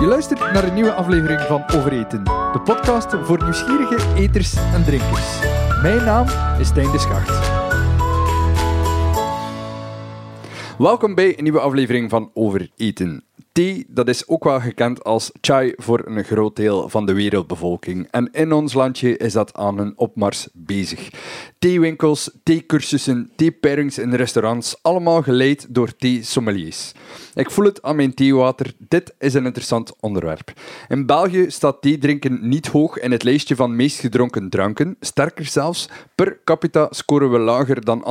Je luistert naar een nieuwe aflevering van Overeten, de podcast voor nieuwsgierige eters en drinkers. Mijn naam is Tijn de Schacht. Welkom bij een nieuwe aflevering van Overeten. Thee, dat is ook wel gekend als chai voor een groot deel van de wereldbevolking. En in ons landje is dat aan een opmars bezig. Theewinkels, theecursussen, theepairings in restaurants, allemaal geleid door thee-sommeliers. Ik voel het aan mijn theewater, dit is een interessant onderwerp. In België staat thee drinken niet hoog in het lijstje van meest gedronken dranken. Sterker zelfs, per capita scoren we lager dan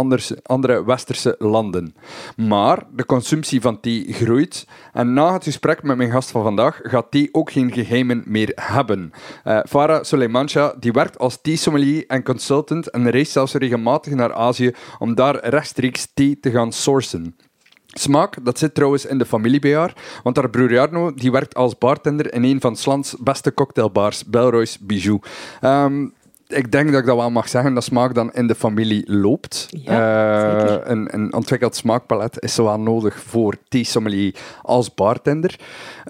andere westerse landen. Maar de consumptie van thee groeit en na het gesprek met mijn gast van vandaag gaat thee ook geen geheimen meer hebben. Uh, Farah Soleimancha die werkt als thee-sommelier en consultant en reist zelfs regelmatig naar Azië om daar rechtstreeks thee te gaan sourcen. Smaak, dat zit trouwens in de familie bij haar, want haar broer Jarno die werkt als bartender in een van Slans beste cocktailbars, Belroy's Bijou. Um, ik denk dat ik dat wel mag zeggen, dat smaak dan in de familie loopt. Ja, uh, een, een, ontwikkeld smaakpalet is zowel nodig voor thee-sommelier als bartender.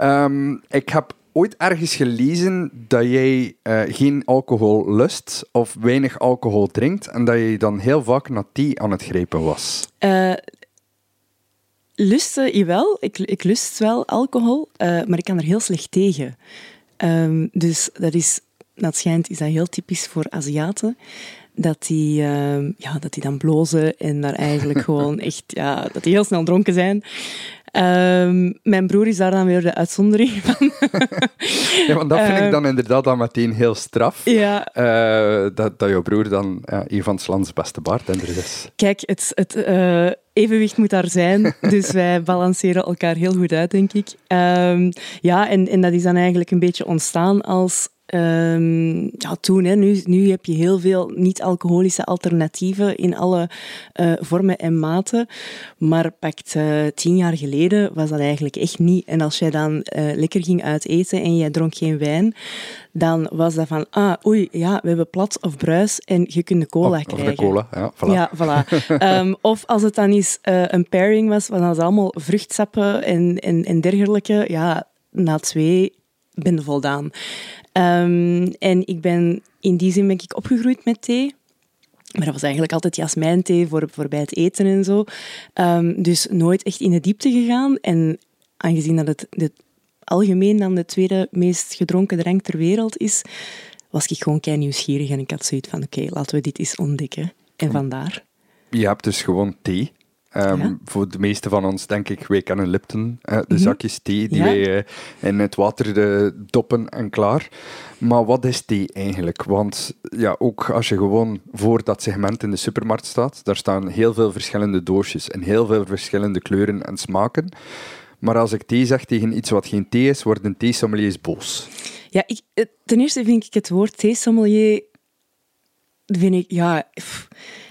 Um, ik heb ooit ergens gelezen dat jij uh, geen alcohol lust of weinig alcohol drinkt en dat je dan heel vaak naar thee aan het grijpen was. Uh, lusten, jawel. Ik, ik lust wel alcohol, maar ik kan er heel slecht tegen. Um, dus dat is, dat schijnt, is dat heel typisch voor Aziaten dat die, uh, ja, dat die dan blozen en daar eigenlijk gewoon echt, ja, dat die heel snel dronken zijn. Um, mijn broer is daar dan weer de uitzondering van. ja, want dat vind ik dan inderdaad dan meteen heel straf. Ja. Uh, dat, dat jouw broer dan ja, een van het lands beste bartender is. Kijk, het, het uh, evenwicht moet daar zijn. Dus wij balanceren elkaar heel goed uit, denk ik. Ja, en, en dat is dan eigenlijk een beetje ontstaan als Um, ja, toen, hè, nu, nu heb je heel veel niet-alcoholische alternatieven in alle uh, vormen en maten. Maar pakt uh, tien jaar geleden was dat eigenlijk echt niet. En als jij dan uh, lekker ging uiteten en jij dronk geen wijn, dan was dat van, ah, oei, ja, we hebben plat of bruis en je kunt de cola of, krijgen. Of de cola, ja, voilà. Ja, voilà. um, of als het dan eens een pairing was, was dat allemaal vruchtsappen en, en, en dergelijke. Ja, na twee ben je voldaan. Um, en ik ben in die zin ben ik opgegroeid met thee. Maar dat was eigenlijk altijd jasmijnthee voor, voor bij het eten en zo. Um, dus nooit echt in de diepte gegaan. En aangezien dat het, algemeen dan de tweede meest gedronken drank ter wereld is, was ik gewoon kei nieuwsgierig. En ik had zoiets van, oké, okay, laten we dit eens ontdekken. En vandaar. Je hebt dus gewoon thee. Um, ja. Voor de meeste van ons, denk ik, wij kennen Lipton, uh, de mm -hmm. zakjes thee die ja. wij uh, in het water de, doppen en klaar. Maar wat is thee eigenlijk? Want ja, ook als je gewoon voor dat segment in de supermarkt staat, daar staan heel veel verschillende doosjes en heel veel verschillende kleuren en smaken. Maar als ik thee zeg tegen iets wat geen thee is, worden theesommeliers boos. Ja, ik, ten eerste vind ik het woord theesommelier vind ik, ja, pff,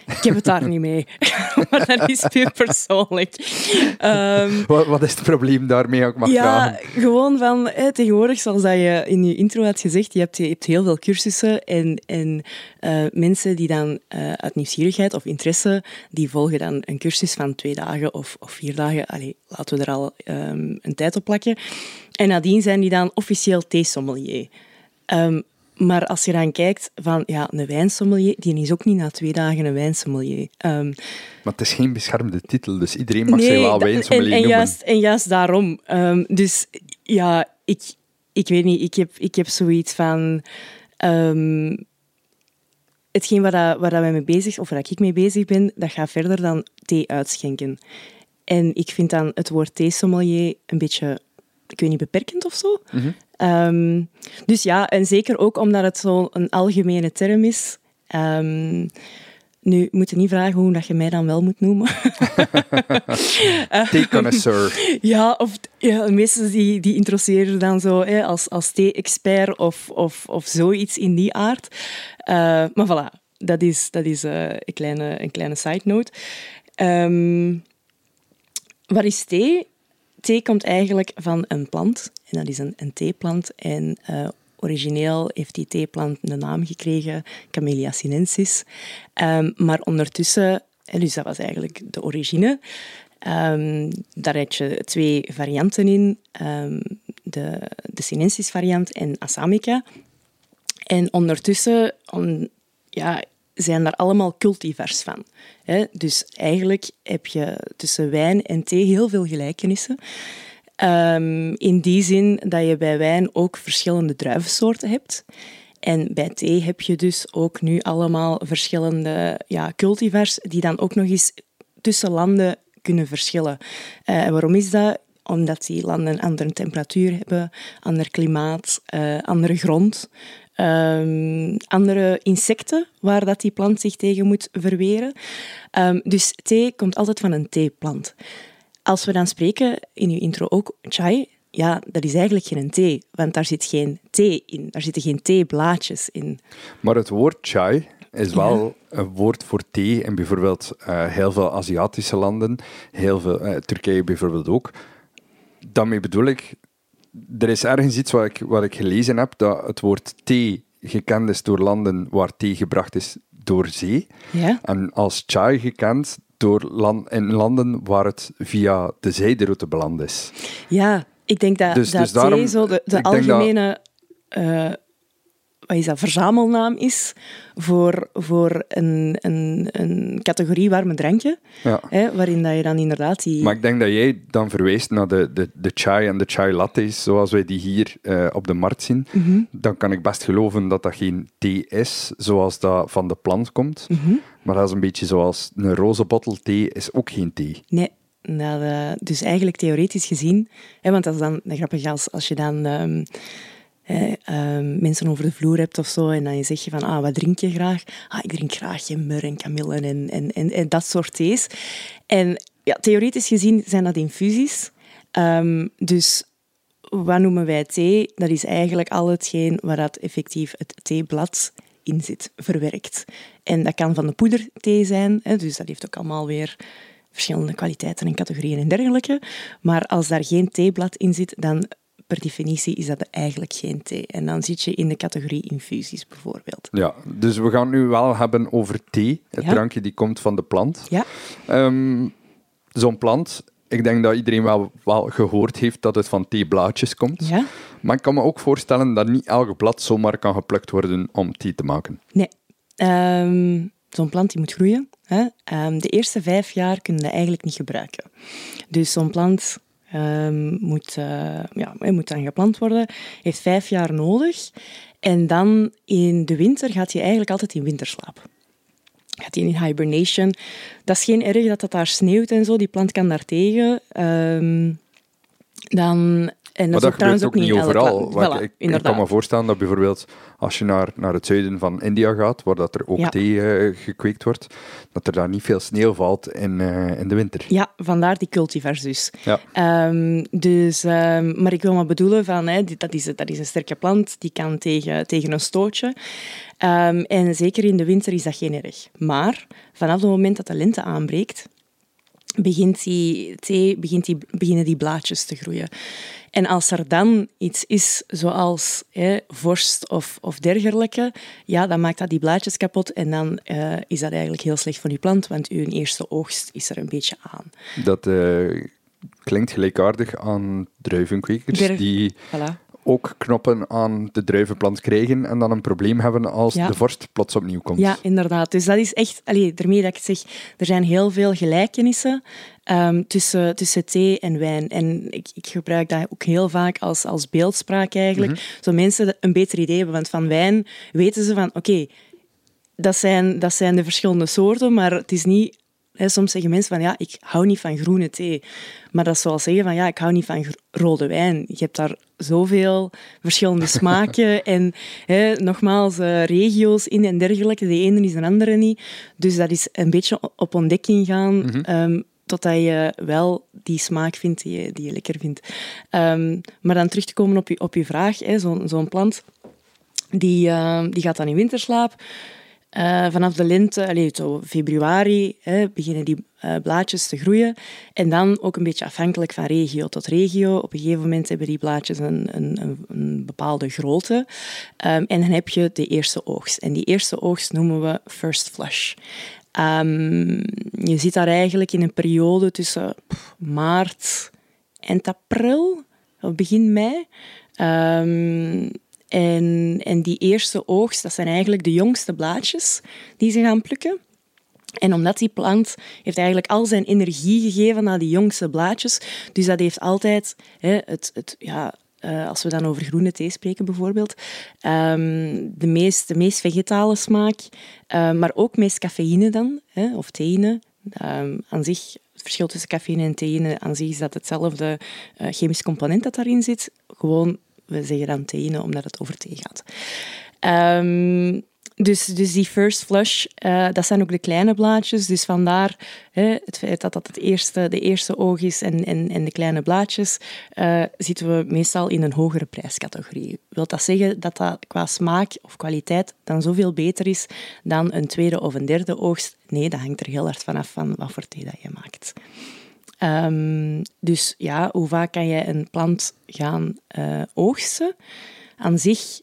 ik heb het daar niet mee. maar dat is puur persoonlijk. Um, wat, wat, is het probleem daarmee, ook mag ja, vragen? gewoon van, hè, tegenwoordig, zoals dat je in je intro had gezegd, je hebt, je hebt heel veel cursussen en, en uh, mensen die dan uh, uit nieuwsgierigheid of interesse, die volgen dan een cursus van twee dagen of, of vier dagen. Allee, laten we er al um, een tijd op plakken. En nadien zijn die dan officieel theesommelier. Um, maar als je dan kijkt van ja, een wijnsommelier, die is ook niet na twee dagen een wijnsommelier. Um, maar het is geen beschermde titel, dus iedereen mag nee, zich wel wijnsommelier en, en noemen. Juist, en juist daarom. Um, dus ja, ik, ik weet niet, ik heb, ik heb zoiets van... Um, hetgeen waar, dat, waar dat wij mee bezig, of waar ik mee bezig ben, dat gaat verder dan thee uitschenken. En ik vind dan het woord theesommelier een beetje ik weet niet, beperkend of zo. Mm -hmm. Um, dus ja, en zeker ook omdat het zo'n algemene term is. Um, nu, moet je niet vragen hoe dat je mij dan wel moet noemen. Thee-connoisseur. ja, of ja, meesten die, die interesseren dan zo hè, als, als thee-expert of, of, of zoiets in die aard. Uh, maar voilà, dat is, dat is uh, een, kleine, een kleine side note. Um, wat is thee? thee komt eigenlijk van een plant. En dat is een, een theeplant. En uh, origineel heeft die theeplant de naam gekregen Camellia sinensis. Um, maar ondertussen, dus dat was eigenlijk de origine. Um, daar heb je twee varianten in. Um, de, de Sinensis variant en Assamica. En ondertussen on, ja, zijn daar allemaal cultivars van. Dus eigenlijk heb je tussen wijn en thee heel veel gelijkenissen. Um, in die zin dat je bij wijn ook verschillende druivensoorten hebt. En bij thee heb je dus ook nu allemaal verschillende ja, cultivars die dan ook nog eens tussen landen kunnen verschillen. Uh, waarom is dat? Omdat die landen een andere temperatuur hebben, ander klimaat, uh, andere grond. Um, andere insecten waar dat die plant zich tegen moet verweren. Um, dus thee komt altijd van een theeplant. Als we dan spreken in uw intro ook chai, ja, dat is eigenlijk geen thee, want daar zit geen thee in. Daar zitten geen theeblaadjes in. Maar het woord chai is wel een woord voor thee in bijvoorbeeld uh, heel veel Aziatische landen, heel veel, uh, Turkije bijvoorbeeld ook. Daarmee bedoel ik, er is ergens iets wat ik, wat ik gelezen heb, dat het woord thee gekend is door landen waar thee gebracht is door zee. Ja. En als chai gekend door land, in landen waar het via de zijderoute beland is. Ja, ik denk dat, dus, dat dus daarom, zo de, de algemene... Dat, uh, wat is dat, verzamelnaam is voor, voor een, een, een categorie warme drankje, ja. hè, waarin dat je dan inderdaad die... Maar ik denk dat jij dan verweest naar de, de, de chai en de chai lattes, zoals wij die hier uh, op de markt zien. Mm -hmm. Dan kan ik best geloven dat dat geen thee is, zoals dat van de plant komt. Mm -hmm. Maar dat is een beetje zoals een roze bottel thee is ook geen thee. Nee. Nou, uh, dus eigenlijk theoretisch gezien, hè, want dat is dan grappig als, als je dan... Um, eh, mensen over de vloer hebt of zo, en dan zeg je van, ah, wat drink je graag? Ah, ik drink graag gember en kamille en, en, en, dat soort thees. En ja, theoretisch gezien zijn dat infusies. Um, dus wat noemen wij thee? Dat is eigenlijk al hetgeen waar dat effectief het theeblad in zit, verwerkt. En dat kan van de poederthee zijn, hè, dus dat heeft ook allemaal weer verschillende kwaliteiten en categorieën en dergelijke. Maar als daar geen theeblad in zit, dan per definitie is dat eigenlijk geen thee. En dan zit je in de categorie infusies bijvoorbeeld. Ja, dus we gaan nu wel hebben over thee, het drankje die komt van de plant. Ja. Um, Zo'n plant, ik denk dat iedereen wel, wel gehoord heeft dat het van theeblaadjes komt. Ja. Maar ik kan me ook voorstellen dat niet elk blad zomaar kan geplukt worden om thee te maken. Nee. Um, zo'n plant die moet groeien. Hè? Um, de eerste vijf jaar kunnen we eigenlijk niet gebruiken. Dus zo'n plant um, moet, uh, ja, moet dan geplant worden, heeft vijf jaar nodig. En dan in de winter gaat hij eigenlijk altijd in winterslaap. Gaat hij in hibernation. Dat is geen erg dat het daar sneeuwt en zo, die plant kan daar tegen. Um, dan en dat, maar dat gebeurt ook niet overal. Voilà, ik, ik, kan me voorstellen dat bijvoorbeeld als je naar, naar het zuiden van India gaat, waar dat er ook ja. thee uh, gekweekt wordt, dat er daar niet veel sneeuw valt in, uh, in de winter. Ja, vandaar die cultivars dus. Ja. Um, dus um, maar ik wil maar bedoelen, van, hè, dat, is, dat is een sterke plant, die kan tegen, tegen een stootje. Um, en zeker in de winter is dat geen erg. Maar vanaf het moment dat de lente aanbreekt, begint die thee, begint die, beginnen die blaadjes te groeien. En als er dan iets is zoals hè, vorst of, of dergelijke, ja, dan maakt dat die blaadjes kapot en dan uh, is dat eigenlijk heel slecht voor die plant, want uw eerste oogst is er een beetje aan. Dat uh, klinkt gelijkaardig aan druivenkwekers Der, die voilà ook knoppen aan de druivenplant krijgen en dan een probleem hebben als de vorst plots opnieuw komt. Ja, inderdaad. Dus dat is echt, allee, daarmee dat ik zeg, er zijn heel veel gelijkenissen um, tussen, tussen thee en wijn. En ik, ik, gebruik dat ook heel vaak als, als beeldspraak eigenlijk. Mm Zo mensen een beter idee hebben, want van wijn weten ze van, oké, dat, zijn, dat zijn de verschillende soorten, maar het is niet soms zeggen mensen van ja, ik hou niet van groene thee. Maar dat is zoals zeggen van ja, ik hou niet van rode wijn. Je hebt daar zoveel verschillende smaken en nogmaals uh, regio's in en dergelijke. De ene is de andere niet. Dus dat is een beetje op ontdekking gaan. Mm -hmm. totdat je wel die smaak vindt die je, die je lekker vindt. Um, maar dan terug te komen op je, op je vraag, zo'n zo plant, die, uh, die gaat dan in winterslaap. Uh, vanaf de lente, allez, zo februari, hè, beginnen die uh, blaadjes te groeien. En dan ook een beetje afhankelijk van regio tot regio. Op een gegeven moment hebben die blaadjes een, een, een bepaalde grootte. Um, en dan heb je de eerste oogst. En die eerste oogst noemen we first flush. Ehm, je zit daar eigenlijk in een periode tussen maart en april, begin mei. Um, en, en die eerste oogst, dat zijn eigenlijk de jongste blaadjes die ze gaan plukken. En omdat die plant heeft eigenlijk al zijn energie gegeven aan die jongste blaadjes, dus dat heeft altijd hè, het, het, ja, uh, als we dan over groene thee spreken bijvoorbeeld, um, de, meest, de meest vegetale smaak, uh, maar ook meest cafeïne dan, hè, of theïne. Um, aan zich, het verschil tussen cafeïne en theïne aan zich is dat hetzelfde uh, chemisch component dat daarin zit. Gewoon, we zeggen dan theïne omdat het over thee gaat. Um, dus, dus die first flush, uh, dat zijn ook de kleine blaadjes. Dus vandaar hè, het feit dat dat het eerste, de eerste oog is en, en, en de kleine blaadjes, uh, zitten we meestal in een hogere prijscategorie. Wil dat zeggen dat dat qua smaak of kwaliteit dan zoveel beter is dan een tweede of een derde oogst? Nee, dat hangt er heel hard vanaf van wat voor thee dat je maakt. Um, dus ja, hoe vaak kan je een plant gaan uh, oogsten? Aan zich,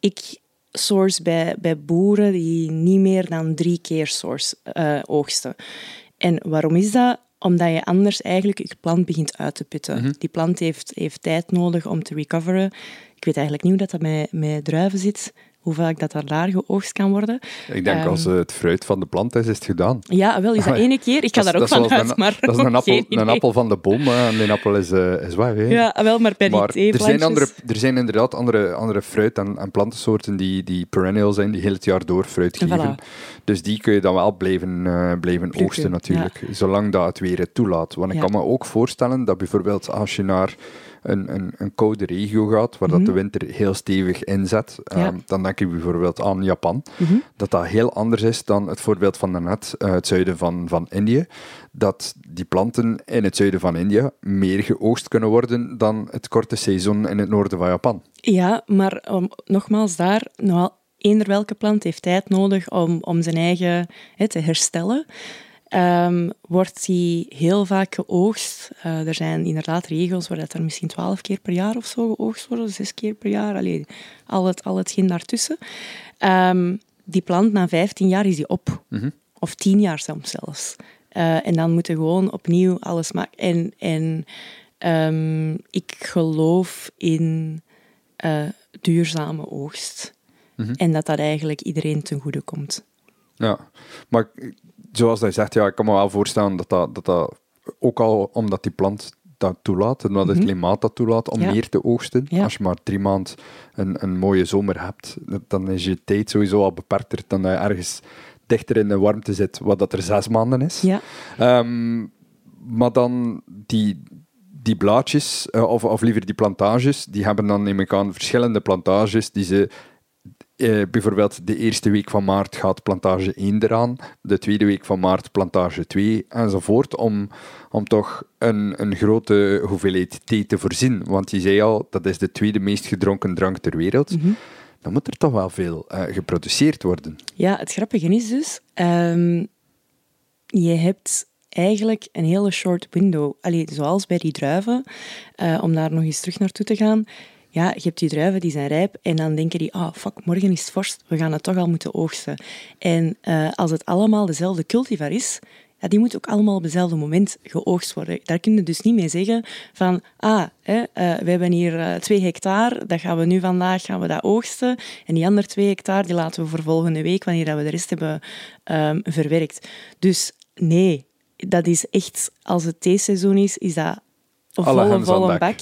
ik source bij, bij boeren die niet meer dan drie keer source uh, oogsten. En waarom is dat? Omdat je anders eigenlijk je plant begint uit te putten. Mhm. Die plant heeft, heeft tijd nodig om te recoveren. Ik weet eigenlijk niet hoe dat, dat met, met druiven zit hoe vaak dat er daar geoogst kan worden. Ik denk um, als het fruit van de plant is, is het gedaan. Ja, wel, is dat ene keer? Ik ga daar ook van uit, maar Dat is een appel, een appel van de boom en die appel is, uh, is weg. Hè. Ja, wel, maar per maar er zijn, andere, er zijn inderdaad andere, andere fruit- en, en plantensoorten die, die perennial zijn, die heel het jaar door fruit geven. Dus die kun je dan wel blijven, uh, blijven oogsten natuurlijk, ja. zolang dat het weer het toelaat. Want ik kan me ook voorstellen dat bijvoorbeeld als je naar een, een, een koude regio gaat, waar dat de mhm. winter heel stevig inzet, ja. um, dan denk ik bijvoorbeeld aan Japan, mm -hmm. dat dat heel anders is dan het voorbeeld van daarnet, uh, het zuiden van, van Indië, dat die planten in het zuiden van India meer geoogst kunnen worden dan het korte seizoen in het noorden van Japan. Ja, maar um, nogmaals daar, nou, eender welke plant heeft tijd nodig om, om zijn eigen he, te herstellen um, wordt die heel vaak geoogst. Uh, er zijn inderdaad regels waar dat er misschien twaalf keer per jaar of zo geoogst worden, zes keer per jaar, Allee, al, het, al hetgeen daartussen. Um, die plant na 15 jaar is die op. Mm -hmm. Of 10 jaar soms zelfs. Uh, en dan moeten gewoon opnieuw alles maken. En, en um, ik geloof in uh, duurzame oogst. Mm -hmm. En dat dat eigenlijk iedereen ten goede komt. Ja, maar zoals hij zegt, ja, ik kan me wel voorstellen dat dat, dat, dat ook al omdat die plant dat toelaat, en dat het mhm. klimaat dat toelaat, om meer te oogsten. Als je maar drie maanden een, een mooie zomer hebt, dan is je tijd sowieso al beperkter dan dat je ergens dichter in de warmte zit, wat dat er zes maanden is. Ja. Um, maar dan die, die blaadjes, uh, of, of liever die plantages, die hebben dan neem ik aan verschillende plantages die ze eh, bijvoorbeeld de eerste week van maart gaat plantage 1 eraan, de tweede week van maart plantage 2 enzovoort, om, om toch een, een grote hoeveelheid thee te voorzien. Want je zei al, dat is de tweede meest gedronken drank ter wereld. Mm Dan moet er toch wel veel uh, geproduceerd worden. Ja, het grappige is dus, um, je hebt eigenlijk een hele short window. Allee, zoals bij die druiven, uh, om daar nog eens terug naartoe te gaan ja, je hebt die druiven die zijn rijp en dan denken die, ah, oh, fuck, morgen is het vorst, we gaan het toch al moeten oogsten. En uh, als het allemaal dezelfde cultivar is, ja, die moet ook allemaal op hetzelfde moment geoogst worden. Daar kun je dus niet mee zeggen van, ah, hè, uh, we hebben hier uh, twee hectare, dat gaan we nu vandaag gaan we dat oogsten. En die andere twee hectare, die laten we voor volgende week, wanneer we de rest hebben um, verwerkt. Dus nee, dat is echt, als het theeseizoen is, is dat volle, volle bak.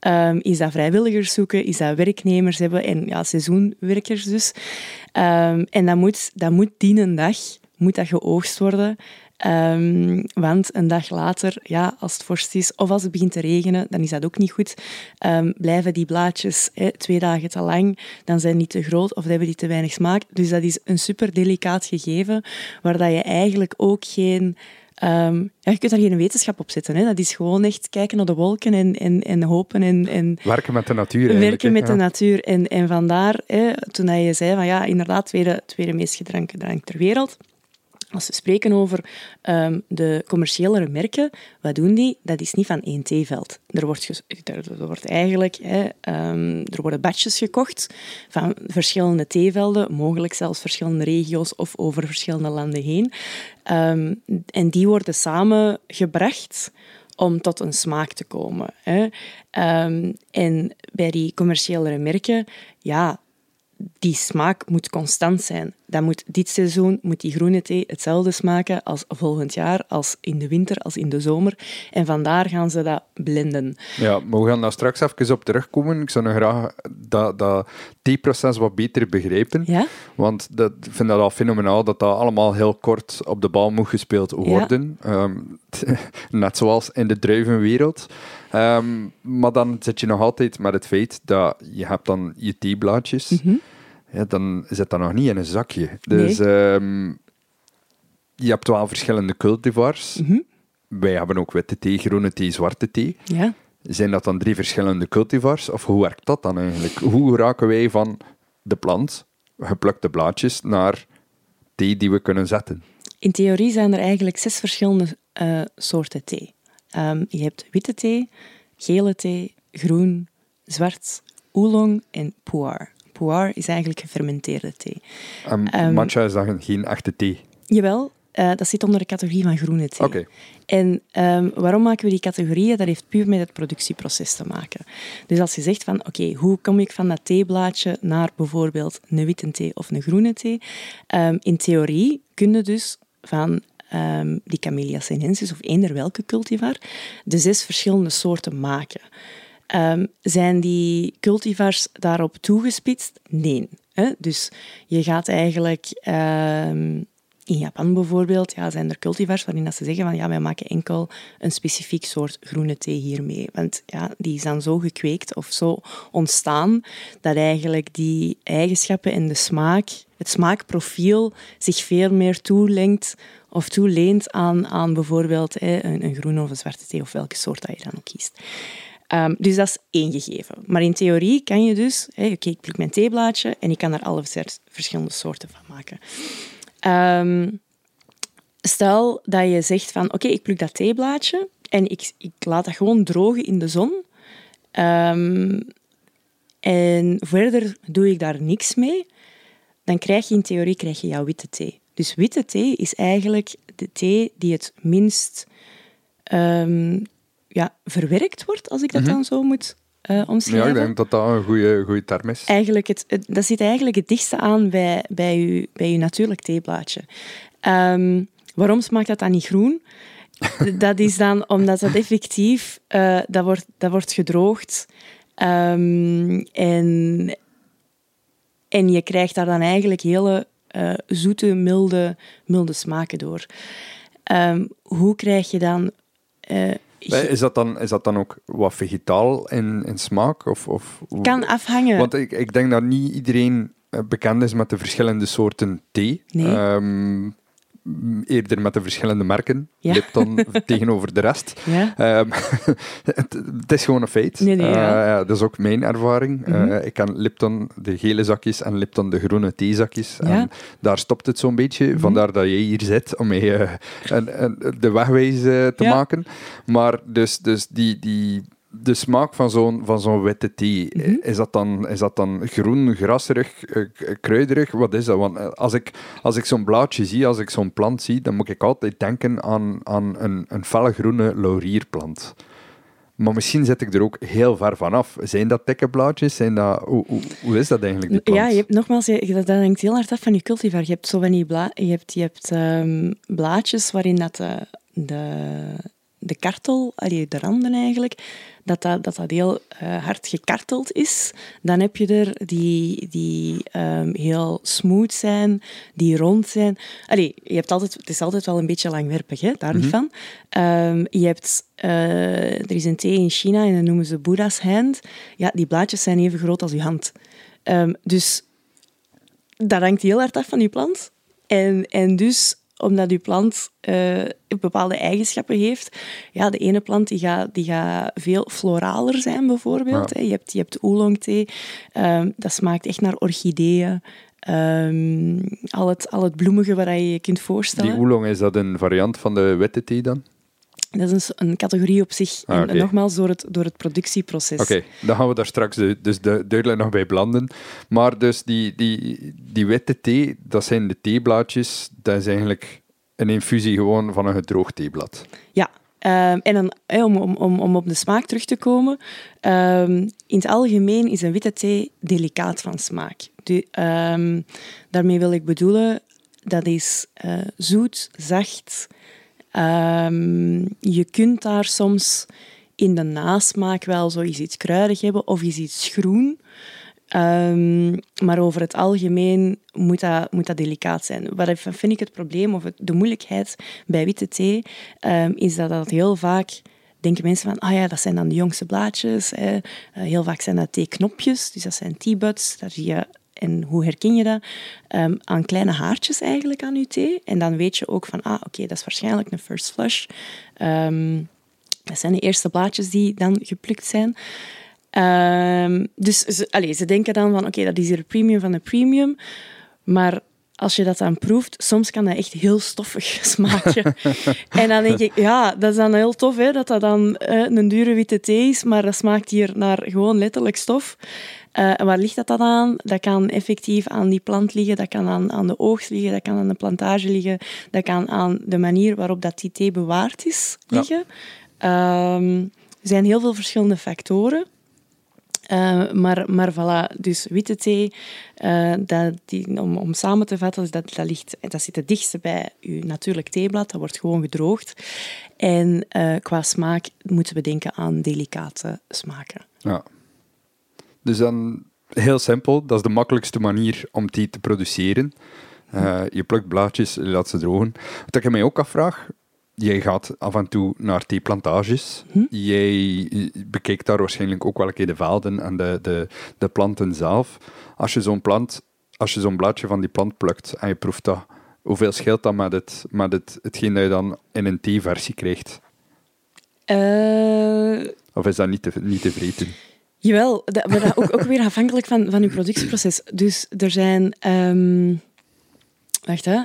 Um, is dat vrijwilligers zoeken? Is dat werknemers hebben? En ja, seizoenwerkers dus. Um, en dat moet, dat moet die een dag moet dat geoogst worden. Um, want een dag later, ja, als het vorst is of als het begint te regenen, dan is dat ook niet goed. Blijven die blaadjes hè, twee dagen te lang, dan zijn die te groot of hebben die te weinig smaak. Dus dat is een super delicaat gegeven, waar dat je eigenlijk ook geen Um, ja, je kunt daar geen wetenschap op zetten. Hè. Dat is gewoon echt kijken naar de wolken en, en, en hopen. En, en werken met de natuur. Werken met de natuur. En, en vandaar, hè, toen je zei van ja, inderdaad, tweede, tweede meest gedronken drank ter wereld. Als we spreken over um, de commerciëlere merken, wat doen die? Dat is niet van één theeveld. Er wordt, er, wordt eigenlijk, hè, um, er worden batches gekocht van verschillende theevelden, mogelijk zelfs verschillende regio's of over verschillende landen heen. Um, en die worden samengebracht om tot een smaak te komen. Hè. en bij die commerciëlere merken, ja, die smaak moet constant zijn. Dat moet, dit seizoen moet die groene thee hetzelfde smaken als volgend jaar, als in de winter, als in de zomer. En vandaar gaan ze dat blenden. Ja, maar we gaan daar straks even op terugkomen. Ik zou nog graag dat, dat theeproces wat beter begrijpen. Ja? Want dat, ik vind dat al fenomenaal dat dat allemaal heel kort op de bal moet gespeeld worden. Ja. Ehm, net zoals in de druivenwereld. Um, maar dan zit je nog altijd met het feit dat je hebt dan je theeblaadjes. Mm ja, dan zit dat nog niet in een zakje. Dus nee. um, je hebt wel verschillende cultivars. Mm -hmm. Wij hebben ook witte thee, groene thee, zwarte thee. Ja. Zijn dat dan drie verschillende cultivars? Of hoe werkt dat dan eigenlijk? Hoe raken wij van de plant, geplukte blaadjes, naar thee die we kunnen zetten? In theorie zijn er eigenlijk zes verschillende uh, soorten thee. Um, je hebt witte thee, gele thee, groen, zwart, oolong en pu'er. Pu'er is eigenlijk gefermenteerde thee. Um, um, matcha is dan geen echte thee? Jawel, uh, dat zit onder de categorie van groene thee. Okay. En um, waarom maken we die categorieën? Dat heeft puur met het productieproces te maken. Dus als je zegt van, oké, okay, hoe kom ik van dat theeblaadje naar bijvoorbeeld een witte thee of een groene thee? Um, in theorie kun je dus van um, die Camellia sinensis of eender welke cultivar de zes verschillende soorten maken. Um, zijn die cultivars daarop toegespitst? Nee. Dus je gaat eigenlijk... Um, in Japan bijvoorbeeld ja, zijn er cultivars waarin dat ze zeggen van ja, wij maken enkel een specifiek soort groene thee hiermee. Want ja, die is dan zo gekweekt of zo ontstaan dat eigenlijk die eigenschappen en de smaak, het smaakprofiel zich veel meer toelengt of toeleent aan, aan bijvoorbeeld een, een groene of een zwarte thee of welke soort dat je dan ook kiest. Um, dus dat is één gegeven. Maar in theorie kan je dus, oké, ik pluk mijn theeblaadje en ik kan er alle verschillende soorten van maken. Um, stel dat je zegt van, oké, okay, ik pluk dat theeblaadje en ik, ik laat dat gewoon drogen in de zon. Um, en verder doe ik daar niks mee. Dan krijg je in theorie krijg je jouw witte thee. Dus witte thee is eigenlijk de thee die het minst um, ja, verwerkt wordt, als ik dat mm -hmm. dan zo moet uh, omschrijven. Ja, ik denk dat dat een goede, goede term is. Eigenlijk het, het, dat zit eigenlijk het dichtste aan bij, bij, je, bij je natuurlijk theeblaadje. Um, waarom smaakt dat dan niet groen? dat is dan omdat dat effectief uh, dat wordt, dat wordt gedroogd. Um, en, en je krijgt daar dan eigenlijk hele uh, zoete, milde, milde smaken door. Um, hoe krijg je dan... Uh, is dat, dan, is dat dan ook wat vegetaal in, in smaak? Of, of, kan afhangen. Want ik, ik denk dat niet iedereen bekend is met de verschillende soorten thee. Nee. Um, eerder met de verschillende merken. Ja. Lipton tegenover de rest. Ja. Um, het, het, is gewoon een feit. Nee, nee, ja. uh, dat is ook mijn ervaring. Mm -hmm. uh, ik ken Lipton de gele zakjes en Lipton de groene theezakjes. En daar stopt het zo'n beetje. Mm -hmm. Vandaar dat jij hier zit om mij uh, een, de wegwijs te maken. Maar dus, dus die... die de smaak van zo'n, van zo'n witte thee, mm -hmm. is, dat dan, is dat dan groen, grasserig, kruiderig? Wat is dat? Want als ik, als ik zo'n blaadje zie, als ik zo'n plant zie, dan moet ik altijd denken aan, aan een, een felle groene laurierplant. Maar misschien zit ik er ook heel ver vanaf. Zijn dat dikke blaadjes? Zijn dat, hoe, hoe, hoe is dat eigenlijk, die plant? Ja, je hebt, nogmaals, je, dat hangt heel hard af van je cultivar. Je hebt, zo van die bla je hebt, je hebt um, blaadjes waarin dat de, de, de kartel, allee, de randen eigenlijk, dat dat, dat, dat heel uh, hard gekarteld is. Dan heb je er die, die um, heel smooth zijn, die rond zijn. Allee, je hebt altijd, het is altijd wel een beetje langwerpig, hè? daar niet mm -hmm. van. Um, je hebt, uh, er is een thee in China en dat noemen ze Buddha's hand. Ja, die blaadjes zijn even groot als je hand. Um, dus dat hangt heel hard af van je plant. En, en dus omdat uw plant uh, bepaalde eigenschappen heeft. Ja, de ene plant die gaat, die gaat veel floraler zijn, bijvoorbeeld. Ja. Je hebt, je hebt oolong-thee, um, dat smaakt echt naar orchideeën. ehm, al, het, al het bloemige wat je je kunt voorstellen. Die oolong, is dat een variant van de witte thee dan? Dat is een, categorie op zich. Ah, en, nogmaals, door het, door het productieproces. Oké, dan gaan we daar straks de- dus du- duidelijk nog bij belanden. Maar dus die, die, die witte thee, dat zijn de theeblaadjes. Dat is eigenlijk een infusie gewoon van een gedroogd theeblad. Ja, ehm, en dan, om, om, om, om op de smaak terug te komen. ehm, in het algemeen is een witte thee delicaat van smaak. Ehm, daarmee wil ik bedoelen, dat is eh, zoet, zacht. Ehm, je kunt daar soms in de nasmaak wel zoiets iets kruidig hebben of iets groen. Ehm, maar over het algemeen moet dat, moet dat delicaat zijn. Wat vind ik het probleem of de moeilijkheid bij witte thee, ehm, is dat dat heel vaak denken mensen van, ah ja, dat zijn dan de jongste blaadjes. Eh, heel vaak zijn dat theeknopjes, dus dat zijn teabuds. Daar zie je, en hoe herken je dat? Ehm, aan kleine haartjes eigenlijk aan je thee. En dan weet je ook van, ah, oké, dat is waarschijnlijk een first flush. Ehm, dat zijn de eerste blaadjes die dan geplukt zijn. Ehm, dus ze, allee, ze denken dan van, oké, dat is hier premium van de premium. Maar als je dat dan proeft, soms kan dat echt heel stoffig smaken. en dan denk ik, ja, dat is dan heel tof, hè, dat dat dan eh, een dure witte thee is, maar dat smaakt hier naar gewoon letterlijk stof. En waar ligt dat dan aan? Dat kan effectief aan die plant liggen, dat kan aan, aan de oogst liggen, dat kan aan de plantage liggen, dat kan aan de manier waarop dat die thee bewaard is Ja. liggen. Ehm, er zijn heel veel verschillende factoren. Eh, maar, maar voilà, dus witte thee, eh, dat, die, om, om samen te vatten, dat, dat, ligt, dat zit het dichtste bij je natuurlijk theeblad. Dat wordt gewoon gedroogd. En qua smaak moeten we denken aan delicate smaken. Ja. Dus dan heel simpel, dat is de makkelijkste manier om thee te produceren. Eh, je plukt blaadjes, je laat ze drogen. Wat ik mij ook afvraag, jij gaat af en toe naar theeplantages. Jij bekijkt daar waarschijnlijk ook wel een keer de velden en de, de, de planten zelf. Als je zo'n plant, als je zo'n blaadje van die plant plukt en je proeft dat, hoeveel scheelt dat met, het, met het, hetgeen dat je dan in een theeversie krijgt? Eh, Of is dat niet te, niet te vreten? Jawel, dat, maar ook, ook weer afhankelijk van, van uw productieproces. Dus er zijn... ehm, wacht, hè.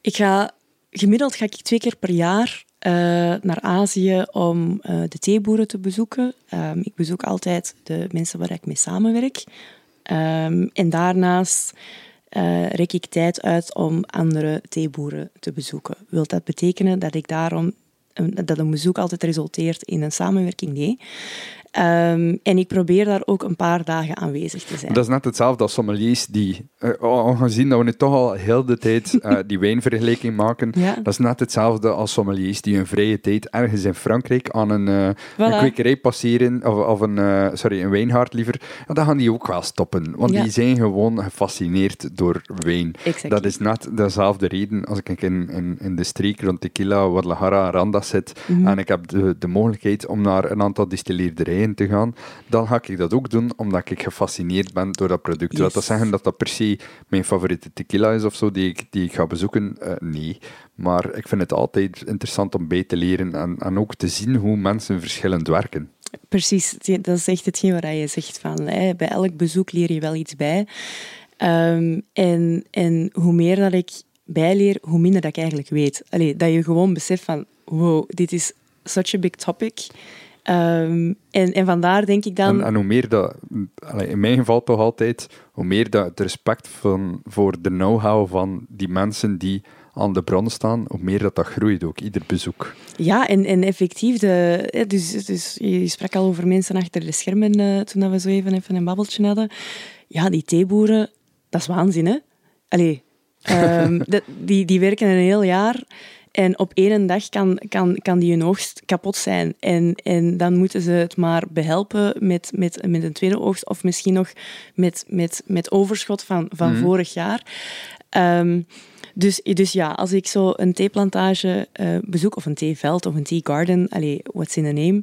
Ik ga... Gemiddeld ga ik twee keer per jaar eh, naar Azië om eh, de theeboeren te bezoeken. Ehm, ik bezoek altijd de mensen waar ik mee samenwerk. Ehm, en daarnaast eh rek ik tijd uit om andere theeboeren te bezoeken. Wil dat betekenen dat ik daarom dat een bezoek altijd resulteert in een samenwerking? Nee. Ehm, en ik probeer daar ook een paar dagen aanwezig te zijn. Dat is net hetzelfde als sommeliers die, aangezien dat we nu toch al heel de tijd eh, die wijnvergelijking maken, Ja. dat is net hetzelfde als sommeliers die hun vrije tijd ergens in Frankrijk aan een, eh, een kwekerij passeren, of, of een, sorry, een wijngaard liever, ja, dan gaan die ook wel stoppen. Want Ja. die zijn gewoon gefascineerd door wijn. Exactly. Dat is net dezelfde reden als ik in, in, in de streek rond Tequila, Guadalajara, Randas zit Mhm. en ik heb de, de mogelijkheid om naar een aantal distilleerderijen te gaan, dan ga ik dat ook doen, omdat ik gefascineerd ben door dat product. Wil Yes. dat zeggen dat dat per se mijn favoriete tequila is of zo, die ik, die ik ga bezoeken? Eh, nee. Maar ik vind het altijd interessant om bij te leren en, en ook te zien hoe mensen verschillend werken. Precies, dat is echt hetgeen wat je zegt. Van, hè, bij elk bezoek leer je wel iets bij. Ehm, en, en hoe meer dat ik bijleer, hoe minder dat ik eigenlijk weet. Allee, dat je gewoon beseft van, wow, dit is such a big topic. Ehm, en, en vandaar denk ik dan... En, en hoe meer dat, in mijn geval toch altijd, hoe meer dat het respect van, voor de know-how van die mensen die aan de bron staan, hoe meer dat dat groeit ook, ieder bezoek. Ja, en, en effectief, de, dus, dus je sprak al over mensen achter de schermen eh, toen we zo even, even een babbeltje hadden. Ja, die theeboeren, dat is waanzin, hè? Allee, ehm, die, die werken een heel jaar en op één dag kan, kan, kan die hun oogst kapot zijn. En, en dan moeten ze het maar behelpen met, met, met een tweede oogst of misschien nog met, met, met overschot van, van vorig jaar. Ehm, dus, dus ja, als ik zo een theeplantage eh, bezoek, of een theeveld of een theegarden, allee, what's in the name,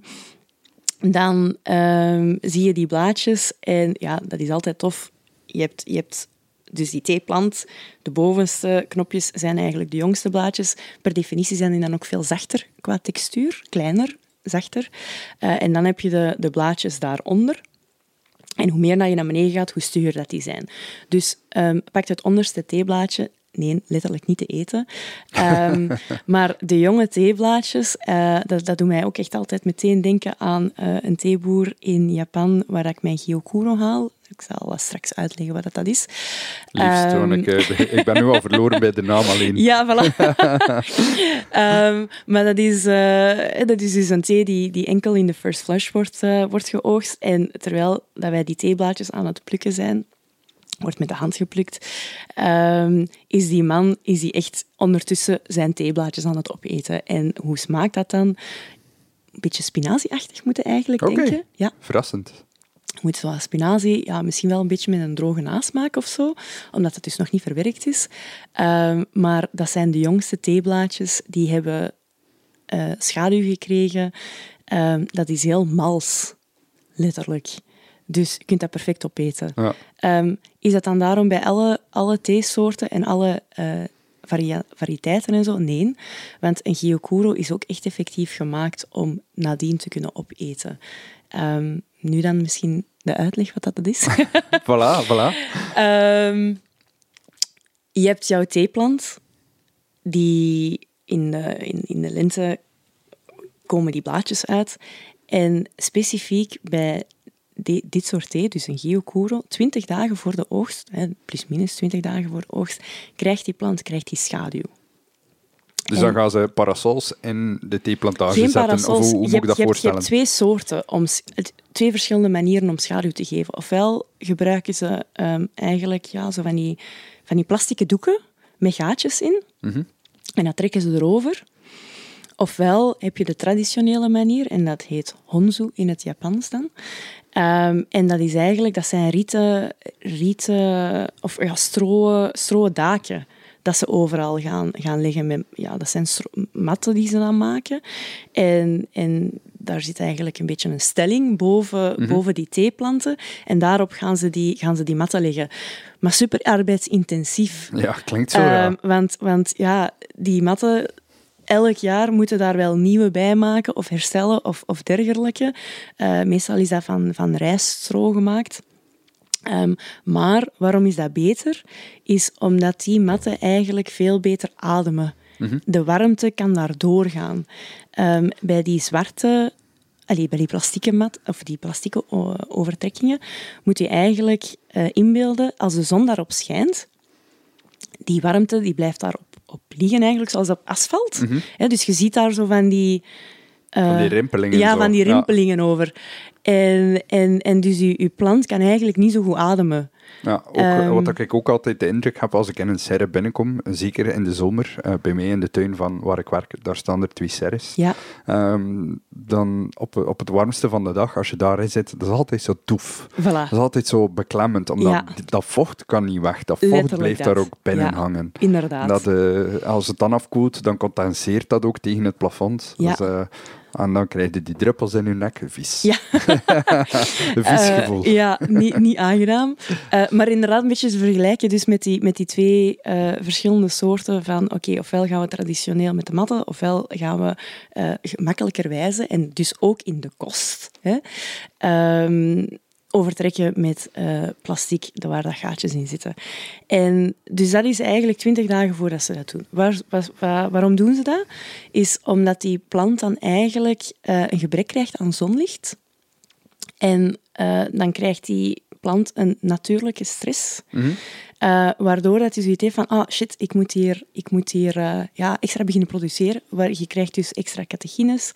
dan ehm, zie je die blaadjes en ja, dat is altijd tof. Je hebt, je hebt dus die theeplant, de bovenste knopjes zijn eigenlijk de jongste blaadjes. Per definitie zijn die dan ook veel zachter qua textuur, kleiner, zachter. Eh, en dan heb je de, de blaadjes daaronder. En hoe meer dat je naar beneden gaat, hoe stugger dat die zijn. Dus um, pak het onderste theeblaadje. Nee, letterlijk niet te eten. Um, maar de jonge theeblaadjes, uh, dat, dat doet mij ook echt altijd meteen denken aan uh, een theeboer in Japan waar ik mijn Gyokuro haal. Ik zal straks uitleggen wat dat is. Liefst, um, ik, ik, ben nu al verloren bij de naam alleen. Ja, voilà. um, maar dat is, uh, dat is dus een thee die, die enkel in de first flush wordt, uh, wordt geoogst. En terwijl dat wij die theeblaadjes aan het plukken zijn, wordt met de hand geplukt, um, is die man is die echt ondertussen zijn theeblaadjes aan het opeten. En hoe smaakt dat dan? Een beetje spinazieachtig moeten eigenlijk okay. denken. Ja. Verrassend moet zoals spinazie ja, misschien wel een beetje met een droge nasmaak of zo, omdat het dus nog niet verwerkt is. Uh, maar dat zijn de jongste theeblaadjes, die hebben uh, schaduw gekregen. Uh, dat is heel mals, letterlijk. Dus je kunt dat perfect opeten. Ja. Um, is dat dan daarom bij alle, alle theesoorten en alle uh, varia variëteiten en zo? Nee, want een gyokuro is ook echt effectief gemaakt om nadien te kunnen opeten. Um, nu dan misschien de uitleg wat dat is. voilà, voilà. Um, je hebt jouw theeplant, die in de, in, in de lente komen die blaadjes uit. En specifiek bij de, dit soort thee, dus een Gyokuro, 20 dagen voor de oogst, plus minus 20 dagen voor de oogst, krijgt die plant krijgt die schaduw. Dus dan gaan ze parasols in de theeplantage Geen zetten? Parasols. Of hoe, hoe moet ik dat je voorstellen? Hebt, je hebt twee soorten, om, twee verschillende manieren om schaduw te geven. Ofwel gebruiken ze um, eigenlijk ja, zo van, die, van die plastieke doeken met gaatjes in. Mm -hmm. En dat trekken ze erover. Ofwel heb je de traditionele manier, en dat heet honzu in het Japans dan. Um, en dat is eigenlijk, dat zijn rieten, rieten of ja, stroe, stroe daken dat ze overal gaan, gaan liggen. Met, ja, dat zijn matten die ze dan maken. En, en daar zit eigenlijk een beetje een stelling boven, mm -hmm. boven die theeplanten. En daarop gaan ze die, gaan ze die matten leggen. Maar super arbeidsintensief. Ja, klinkt zo, ja. Um, want, want ja, die matten elk jaar moeten daar wel nieuwe bij maken of herstellen of, of dergelijke. Uh, meestal is dat van, van rijststro gemaakt. Um, maar waarom is dat beter? Is omdat die matten eigenlijk veel beter ademen. Mm -hmm. De warmte kan daar doorgaan. Um, bij die zwarte, allee, bij die plastieke mat, of die plastieke overtrekkingen, moet je eigenlijk uh, inbeelden, als de zon daarop schijnt, die warmte die blijft daarop op liggen, eigenlijk, zoals op asfalt. Mm -hmm. ja, dus je ziet daar zo van die... Van die rimpelingen. Ja, zo. van die rimpelingen ja. over. En, en, en dus je, je plant kan eigenlijk niet zo goed ademen. Ja, ook, um, wat ik ook altijd de indruk heb als ik in een serre binnenkom, zeker in de zomer, uh, bij mij in de tuin van waar ik werk, daar staan er twee serres. Ja. Um, dan op, op het warmste van de dag, als je daarin zit, dat is altijd zo toef. Voilà. Dat is altijd zo beklemmend, omdat Ja. dat vocht kan niet weg. Dat vocht Letterlijk blijft dat. daar ook binnen Ja. hangen. Inderdaad. Dat, eh, als het dan afkoelt, dan condenseert dat ook tegen het plafond. Ja. Dus, eh, en dan krijg je die druppels in je nek. Vies. Ja. een vies Eh, gevoel. ja, niet, niet aangenaam. Eh, maar inderdaad, een beetje vergelijken dus met, die, met die twee eh, verschillende soorten van oké, ofwel gaan we traditioneel met de matten, ofwel gaan we gemakkelijker wijzen en dus ook in de kost. Hè, ehm, overtrekken met eh, plastic waar dat gaatjes in zitten. En dus dat is eigenlijk twintig dagen voordat ze dat doen. Waar, waar- waar- waarom doen ze dat? Is omdat die plant dan eigenlijk eh, een gebrek krijgt aan zonlicht. En eh, dan krijgt die plant een natuurlijke stress. Mhm. Waardoor dat hij zoiets heeft van, ah shit, ik moet hier, ik moet hier ja, extra beginnen produceren. Waar je krijgt dus extra catechines.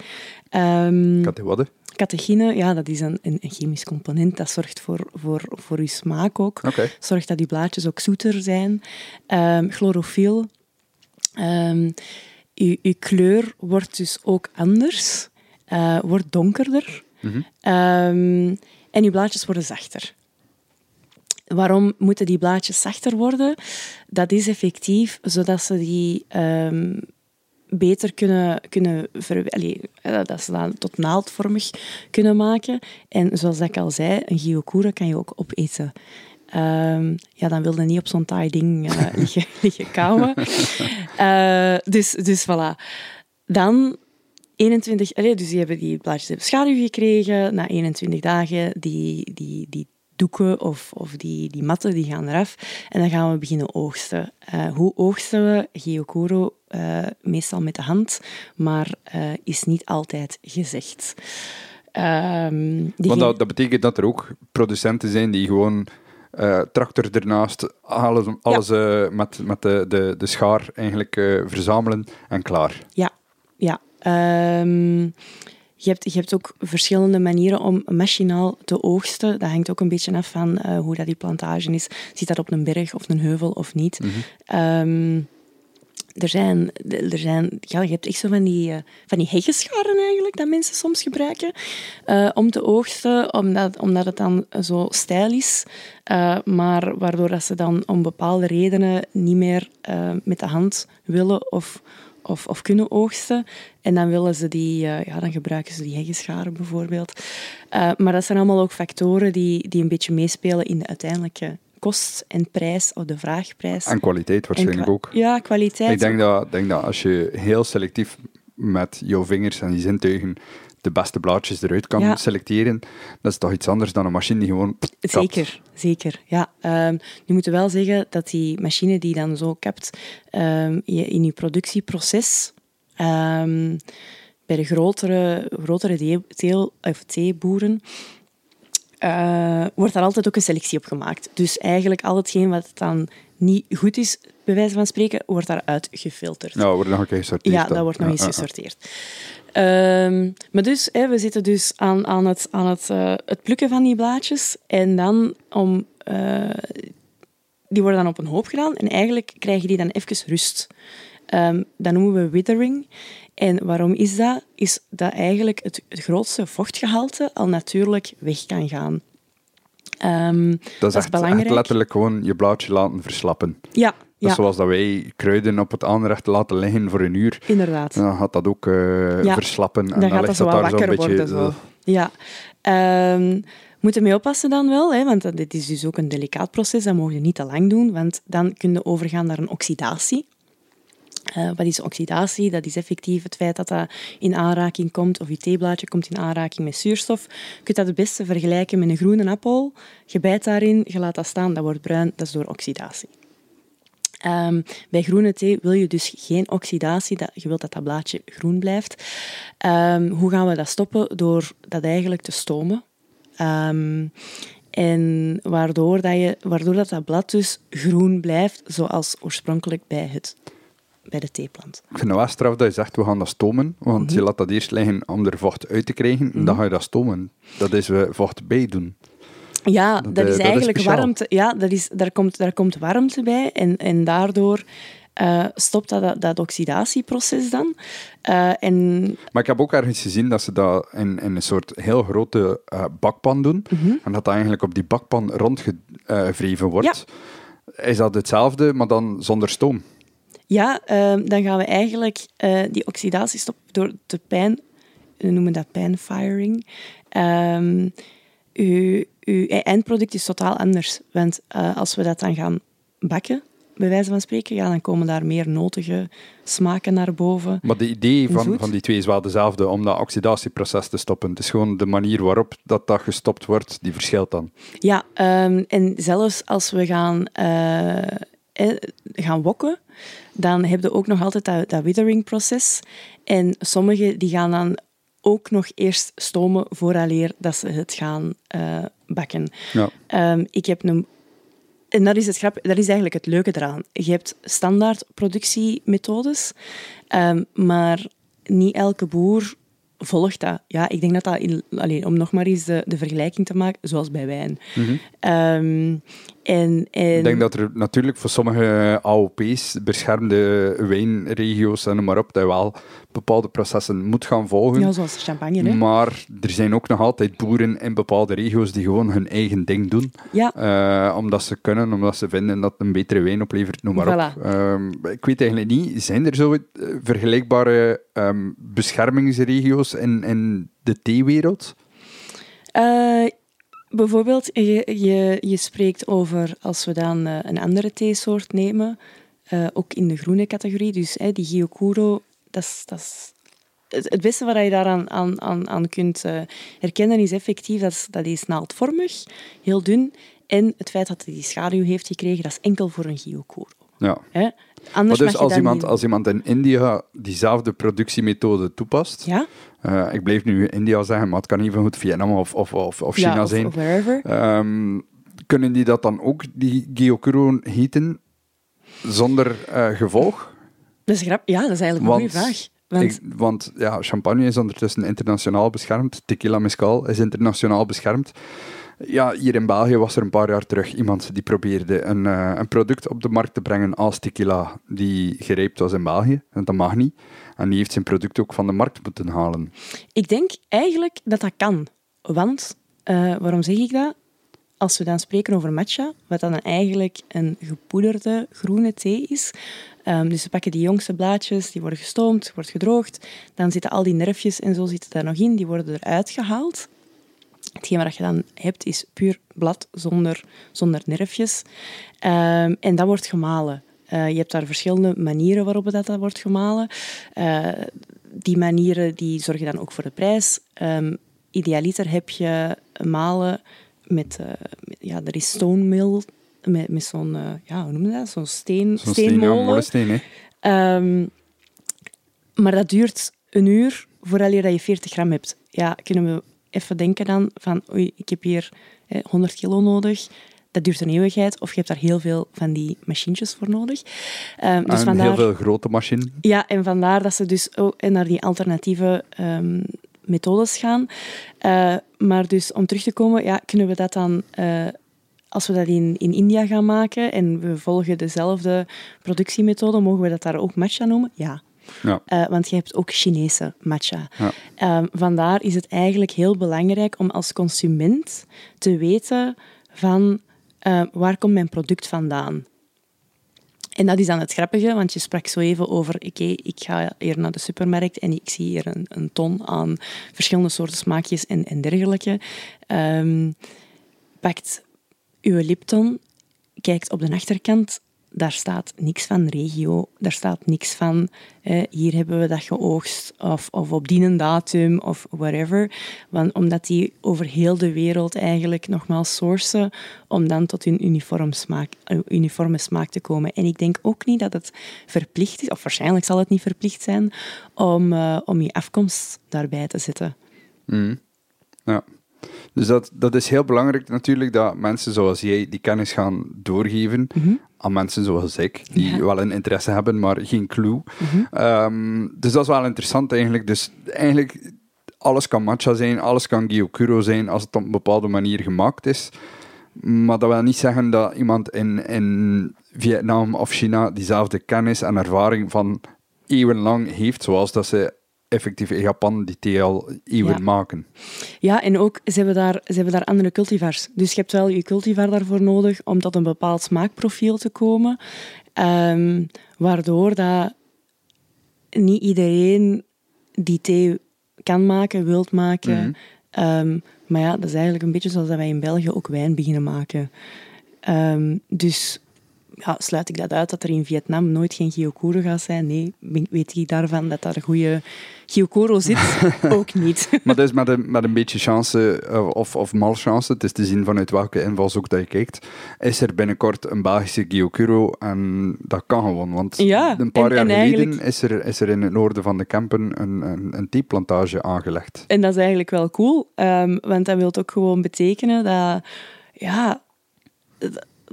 Ehm, die wadden. Catechine, ja, dat is een, een, een chemisch component. Dat zorgt voor, voor, voor je smaak ook. Zorgt dat die blaadjes ook zoeter zijn. Ehm chlorofiel. Ehm je, je kleur wordt dus ook anders. eh, wordt donkerder. Mhm. Ehm, en je blaadjes worden zachter. Waarom moeten die blaadjes zachter worden? Dat is effectief zodat ze die ehm, beter kunnen, kunnen ver, allee, eh, dat ze dat tot naaldvormig kunnen maken. En zoals ik al zei, een gyokura kan je ook opeten. Ehm, ja, dan wilde niet op zo'n taai ding eh, liggen, liggen kauwen. Eh, dus, dus voilà. Dan 21, allee, dus die hebben die blaadjes hebben schaduw gekregen. Na 21 dagen die, die, die, doeken of, of die, die matten die gaan eraf. En dan gaan we beginnen oogsten. Uh, hoe oogsten we? Geokuro uh, meestal met de hand, maar uh, is niet altijd gezegd. Um, Want dat, dat, betekent dat er ook producenten zijn die gewoon uh, tractor ernaast, alles, alles ja. met, met de, de, de schaar eigenlijk verzamelen en klaar. Ja, ja. Um, je hebt, je hebt ook verschillende manieren om machinaal te oogsten. Dat hangt ook een beetje af van uh, hoe dat die plantage is. Zit dat op een berg of een heuvel of niet? Mm -hmm. um, er zijn, er zijn, ja, je hebt echt zo van die, uh, van die heggenscharen eigenlijk, dat mensen soms gebruiken uh, om te oogsten, omdat, omdat het dan zo stijl is, uh, maar waardoor dat ze dan om bepaalde redenen niet meer met de hand willen of of, of kunnen oogsten. En dan, willen ze die, ja, dan gebruiken ze die heggenscharen bijvoorbeeld. Maar dat zijn allemaal ook factoren die, die een beetje meespelen in de uiteindelijke kost en prijs, of de vraagprijs. En kwaliteit waarschijnlijk ook. Ja, kwaliteit. Ik denk dat, denk dat als je heel selectief met jouw vingers en die zintuigen de beste blaadjes eruit kan selecteren, dat is toch iets anders dan een machine die gewoon. Zeker, zeker. Ja. Um, nu moeten we wel zeggen dat die machine die dan zo kapt, um, je in je productieproces. Um, bij de grotere, grotere teel, of theeboeren uh, wordt daar altijd ook een selectie op gemaakt. Dus eigenlijk al hetgeen wat dan niet goed is, bij wijze van spreken, wordt daaruit gefilterd. Ja, wordt nog een keer gesorteerd. Ja, dat wordt nog eens gesorteerd. Um, maar dus, hè, we zitten dus aan, aan, het, aan het, uh, het plukken van die blaadjes. En dan om... Uh, die worden dan op een hoop gedaan. En eigenlijk krijgen die dan even rust. Um, dat noemen we withering. En waarom is dat? Is dat eigenlijk het, het grootste vochtgehalte al natuurlijk weg kan gaan. Um, dat is, dat is echt, belangrijk. Echt letterlijk gewoon je blaadje laten verslappen. Ja, ja. zoals dat wij kruiden op het aanrecht laten liggen voor een uur. Inderdaad. Dan gaat dat ook uh, ja. verslappen. En dan, dan gaat dat daar wakker zo een worden. Beetje, zo. Ja. Um, moet mee oppassen dan wel, hè, want dit is dus ook een delicaat proces. Dat mogen je niet te lang doen, want dan kun je overgaan naar een oxidatie. Uh, wat is oxidatie? Dat is effectief het feit dat dat in aanraking komt, of je theeblaadje komt in aanraking met zuurstof. Je kunt dat het beste vergelijken met een groene appel. Je bijt daarin, je laat dat staan, dat wordt bruin, dat is door oxidatie. Um, bij groene thee wil je dus geen oxidatie, dat, je wilt dat dat blaadje groen blijft. Um, hoe gaan we dat stoppen? Door dat eigenlijk te stomen. Um, en waardoor, dat, je, waardoor dat, dat blad dus groen blijft, zoals oorspronkelijk bij, het, bij de theeplant. Ik vind het wel straf dat je zegt, we gaan dat stomen, want mm -hmm. je laat dat eerst liggen om er vocht uit te krijgen, mm -hmm. dan ga je dat stomen. Dat is we vocht bij doen. Ja, dat, dat is dat eigenlijk is warmte. Ja, dat is, daar, komt, daar komt warmte bij en, en daardoor uh, stopt dat, dat, oxidatieproces dan. Uh, en... Maar ik heb ook ergens gezien dat ze dat in, in een soort heel grote uh, bakpan doen mm -hmm. en dat dat eigenlijk op die bakpan rondgewreven wordt. Ja. Is dat hetzelfde, maar dan zonder stoom? Ja, dan gaan we eigenlijk die oxidatie stoppen door de pijn, we noemen dat pijnfiring. Um, uw, uw eindproduct is totaal anders. Want uh, als we dat dan gaan bakken, bij wijze van spreken, ja, dan komen daar meer notige smaken naar boven. Maar de idee van, van die twee is wel dezelfde, om dat oxidatieproces te stoppen. Het is gewoon de manier waarop dat, dat gestopt wordt, die verschilt dan. Ja, um, en zelfs als we gaan, uh, eh, gaan wokken, dan heb je ook nog altijd dat, dat withering-proces. En sommigen die gaan dan ook nog eerst stomen vooraleer dat ze het gaan uh, bakken. Ja. Um, ik heb een en dat is, het grap, dat is eigenlijk het leuke eraan. Je hebt standaard productiemethodes, um, maar niet elke boer volgt dat. Ja, ik denk dat dat, in, alleen, om nog maar eens de, de vergelijking te maken, zoals bij wijn. Mm -hmm. um, en, en... Ik denk dat er natuurlijk voor sommige AOP's, beschermde wijnregio's en maar op, dat je wel bepaalde processen moet gaan volgen. Ja, zoals champagne. Hè? Maar er zijn ook nog altijd boeren in bepaalde regio's die gewoon hun eigen ding doen. Ja. Uh, omdat ze kunnen, omdat ze vinden dat het een betere wijn oplevert, noem maar voilà. op. Um, ik weet eigenlijk niet, zijn er zo uh, vergelijkbare um, beschermingsregio's in, in de theewereld? Uh, bijvoorbeeld, je, je, je spreekt over, als we dan uh, een andere theesoort nemen, uh, ook in de groene categorie, dus die Gyokuro, dat is, dat is het, beste wat je daaraan aan, aan, aan kunt uh, herkennen is effectief dat, dat is naaldvormig, heel dun. En het feit dat hij die schaduw heeft gekregen, dat is enkel voor een Gyokuro. Ja. Hè? Anders Maar dus als iemand, niet- als iemand in India diezelfde productiemethode toepast, Ja? eh, ik blijf nu India zeggen, maar het kan even goed Vietnam of, of, of, of China ja, of, zijn, of wherever. Ehm, kunnen die dat dan ook, die Gyokuro, heten zonder eh, gevolg? Dat is grap. Ja, dat is eigenlijk een goede vraag. Want, Ik- want ja, champagne is ondertussen internationaal beschermd. Tequila Mescal is internationaal beschermd. Ja, hier in België was er een paar jaar terug iemand die probeerde een, eh, een product op de markt te brengen als tequila die gerijpt was in België. En dat mag niet. En die heeft zijn product ook van de markt moeten halen. Ik denk eigenlijk dat dat kan. Want, eh, waarom zeg ik dat? Als we dan spreken over matcha, wat dan eigenlijk een gepoederde groene thee is. ehm, dus we pakken die jongste blaadjes, die worden gestoomd, wordt gedroogd. Dan zitten al die nerfjes en zo zitten daar nog in, die worden eruit gehaald. Hetgeen wat je dan hebt is puur blad zonder, zonder nerfjes. Ehm, en dat wordt gemalen. Eh, je hebt daar verschillende manieren waarop dat, dat wordt gemalen. Eh, die manieren die zorgen dan ook voor de prijs. Ehm, idealiter heb je malen met, eh, met- ja, er is stone mill, met, met zo'n, ja, hoe noem je dat? Zo'n steen, Zo'n steen, ja, steenmolen. Ehm, maar dat duurt een uur voordat je dat je 40 gram hebt. Ja, kunnen we even denken dan van, oei, ik heb hier eh, 100 kilo nodig. Dat duurt een eeuwigheid. Of je hebt daar heel veel van die machientjes voor nodig. Ehm, dus en vandaar, heel veel grote machines. Ja, en vandaar dat ze dus ook naar die alternatieve ehm, methodes gaan. Eh, maar dus om terug te komen, ja, kunnen we dat dan... eh, als we dat in, in India gaan maken en we volgen dezelfde productiemethode, mogen we dat daar ook matcha noemen? Ja. Ja. Eh, want je hebt ook Chinese matcha. Ja. Ehm, vandaar is het eigenlijk heel belangrijk om als consument te weten van eh, waar komt mijn product vandaan. En dat is dan het grappige, want je sprak zo even over, oké, ik ga hier naar de supermarkt en ik zie hier een, een ton aan verschillende soorten smaakjes en, en dergelijke. Ehm, pakt uw Lipton, kijkt op de achterkant, daar staat niks van regio, daar staat niks van eh, hier hebben we dat geoogst of, of op die een datum of whatever. Want, omdat die over heel de wereld eigenlijk nogmaals sourcen om dan tot hun uniform smaak, eh, uniforme smaak te komen. En ik denk ook niet dat het verplicht is, of waarschijnlijk zal het niet verplicht zijn, om, eh, om je afkomst daarbij te zetten. Mhm. Ja. Dus dat, dat is heel belangrijk natuurlijk, dat mensen zoals jij die kennis gaan doorgeven aan mensen zoals ik, die Ja. wel een interesse hebben, maar geen clue. Ehm, dus dat is wel interessant eigenlijk. Dus eigenlijk, alles kan matcha zijn, alles kan gyokuro zijn, als het op een bepaalde manier gemaakt is. Maar dat wil niet zeggen dat iemand in, in Vietnam of China diezelfde kennis en ervaring van eeuwenlang heeft, zoals dat ze effectief in Japan die thee al eeuwen Ja. maken. Ja, en ook, ze hebben, daar, ze hebben daar andere cultivars. Dus je hebt wel je cultivar daarvoor nodig om tot een bepaald smaakprofiel te komen. Ehm, waardoor dat niet iedereen die thee kan maken, wilt maken. Mhm. Ehm, maar ja, dat is eigenlijk een beetje zoals dat wij in België ook wijn beginnen maken. Ehm, dus ja, sluit ik dat uit dat er in Vietnam nooit geen Gyokuro gaat zijn? Nee, weet ik daarvan dat daar een goede Gyokuro zit? ook niet. Maar dat is met een, met een beetje chance eh, of, of malchance, het is te zien vanuit welke invalshoek dat je kijkt, is er binnenkort een Belgische Gyokuro en dat kan gewoon. Want Ja, een paar en- jaar en geleden eigenlijk- is, er, is er in het noorden van de Kempen een, een, een theeplantage aangelegd. En dat is eigenlijk wel cool, ehm, want dat wil ook gewoon betekenen dat, ja,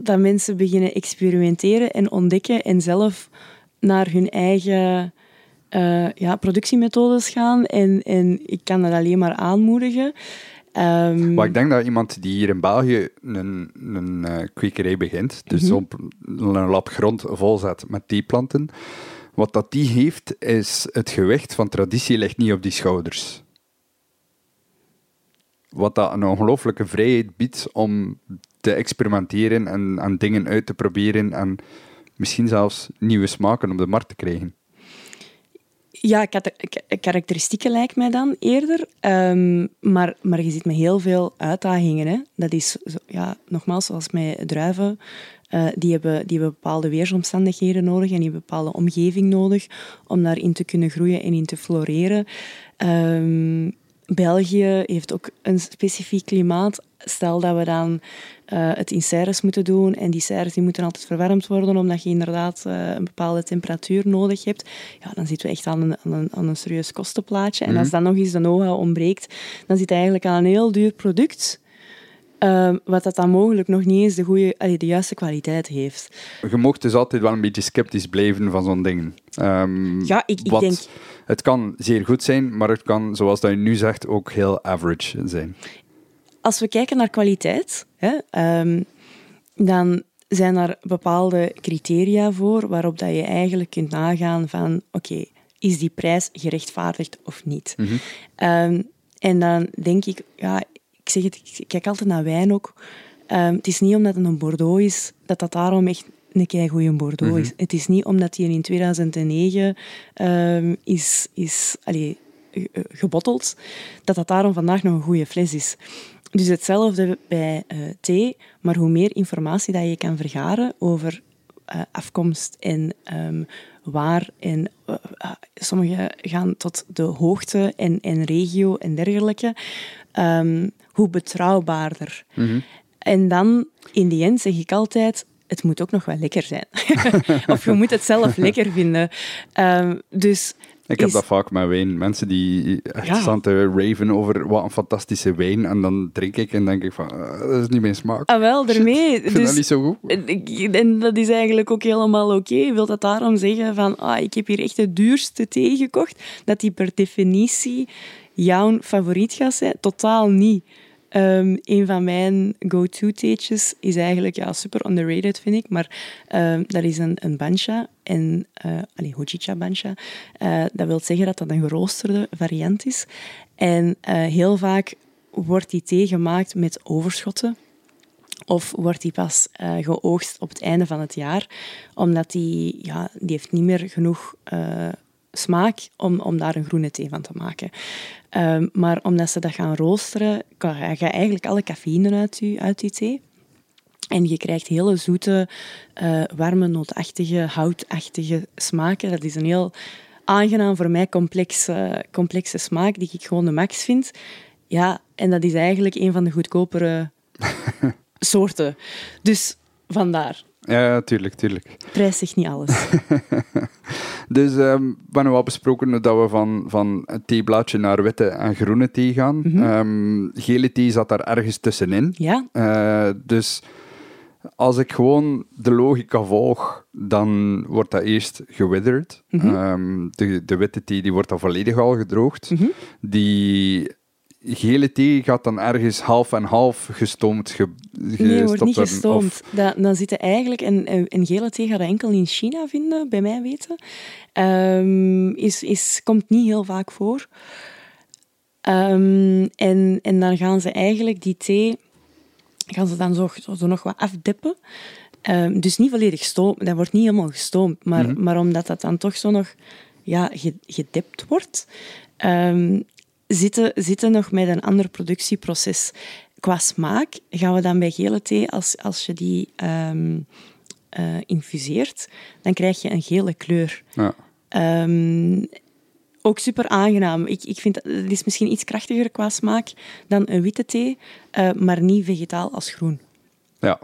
dat mensen beginnen experimenteren en ontdekken en zelf naar hun eigen eh, ja, productiemethodes gaan. En, en ik kan dat alleen maar aanmoedigen. Ehm, Maar ik denk dat iemand die hier in België een, een eh, kwekerij begint, dus op een lap grond volzet met theeplanten, wat dat die heeft, is het gewicht van traditie ligt niet op die schouders. Wat dat een ongelooflijke vrijheid biedt om te experimenteren en, en dingen uit te proberen en misschien zelfs nieuwe smaken op de markt te krijgen. Ja, karakteristieken lijkt mij dan eerder. Ehm, maar, maar je zit met heel veel uitdagingen. Hè. Dat is, ja, nogmaals, zoals met druiven. eh, die, hebben, die hebben bepaalde weersomstandigheden nodig en die hebben bepaalde omgeving nodig om daarin te kunnen groeien en in te floreren. Ehm, België heeft ook een specifiek klimaat. Stel dat we dan uh, het in serres moeten doen en die serres die moeten altijd verwarmd worden omdat je inderdaad uh, een bepaalde temperatuur nodig hebt, ja, dan zitten we echt aan een, aan een, aan een serieus kostenplaatje. En als dan nog eens de know-how ontbreekt, dan zit je eigenlijk aan een heel duur product Um, wat dat dan mogelijk nog niet eens de, goede, allee, de juiste kwaliteit heeft. Je mocht dus altijd wel een beetje sceptisch blijven van zo'n ding. Um, ja, ik, ik denk... Het kan zeer goed zijn, maar het kan, zoals dat je nu zegt, ook heel average zijn. Als we kijken naar kwaliteit, hè, um, dan zijn er bepaalde criteria voor waarop dat je eigenlijk kunt nagaan van oké, okay, is die prijs gerechtvaardigd of niet? Mm -hmm. en dan denk ik, ja, ik zeg het, ik kijk altijd naar wijn ook. Um, het is niet omdat het een Bordeaux is, dat dat daarom echt een kei goede Bordeaux is. Mm -hmm. Het is niet omdat die in 2009 um, is, is allee, gebotteld, dat dat daarom vandaag nog een goede fles is. Dus hetzelfde bij uh, thee, maar hoe meer informatie dat je kan vergaren over uh, afkomst en um, waar en uh, sommige gaan tot de hoogte en, en regio en dergelijke, um, hoe betrouwbaarder. Mm -hmm. En dan, in die end, zeg ik altijd, het moet ook nog wel lekker zijn. of je moet het zelf lekker vinden. Um, dus... Ik heb is... dat vaak met wijn. Mensen die echt ja. staan te raven over wat een fantastische wijn. En dan drink ik en denk ik van, uh, dat is niet mijn smaak. Ah, wel, daarmee. ik vind dus, dat niet zo goed. En dat is eigenlijk ook helemaal oké. Okay. Je wilt dat daarom zeggen van, ah, ik heb hier echt de duurste thee gekocht. Dat die per definitie jouw favoriet gaat zijn. Totaal niet. Um, een van mijn go-to-theetjes is eigenlijk ja, super underrated, vind ik. Maar um, dat is een, een bancha. En, uh, allee, hojicha bancha. Uh, dat wil zeggen dat dat een geroosterde variant is. En uh, heel vaak wordt die thee gemaakt met overschotten. Of wordt die pas geoogst op het einde van het jaar. Omdat die, ja, die heeft niet meer genoeg smaak om, om daar een groene thee van te maken. Um, maar omdat ze dat gaan roosteren, ga je eigenlijk alle cafeïne uit die, uit die thee. En je krijgt hele zoete, uh, warme, nootachtige, houtachtige smaken. Dat is een heel aangenaam voor mij complexe, complexe smaak, die ik gewoon de max vind. Ja, en dat is eigenlijk een van de goedkopere soorten. Dus vandaar. Ja, tuurlijk, tuurlijk. Prijs zegt niet alles. dus um, we hebben al besproken dat we van, van het theeblaadje naar witte en groene thee gaan. Mm -hmm. um, gele thee zat daar ergens tussenin. Ja. Uh, dus als ik gewoon de logica volg, dan wordt dat eerst gewithered. Mm -hmm. um, de, de witte thee die wordt dan volledig al gedroogd. Mm -hmm. Die gele thee gaat dan ergens half en half gestoomd ge, Nee, wordt niet gestoomd. Of... Dat, dan zit eigenlijk... En, en gele thee gaat je enkel in China vinden, bij mij weten. Um, is, is, komt niet heel vaak voor. Um, en, en dan gaan ze eigenlijk die thee... Gaan ze dan zo, zo nog wat afdippen. Um, dus niet volledig stoom. Dat wordt niet helemaal gestoomd. Maar, mm -hmm. maar omdat dat dan toch zo nog ja, gedipt wordt... Um, zitten, zitten nog met een ander productieproces. Qua smaak gaan we dan bij gele thee, als, als je die um, uh, infuseert, dan krijg je een gele kleur. Ja. Um, ook super aangenaam. Ik, ik vind het is misschien iets krachtiger qua smaak dan een witte thee, uh, maar niet vegetaal als groen. Ja.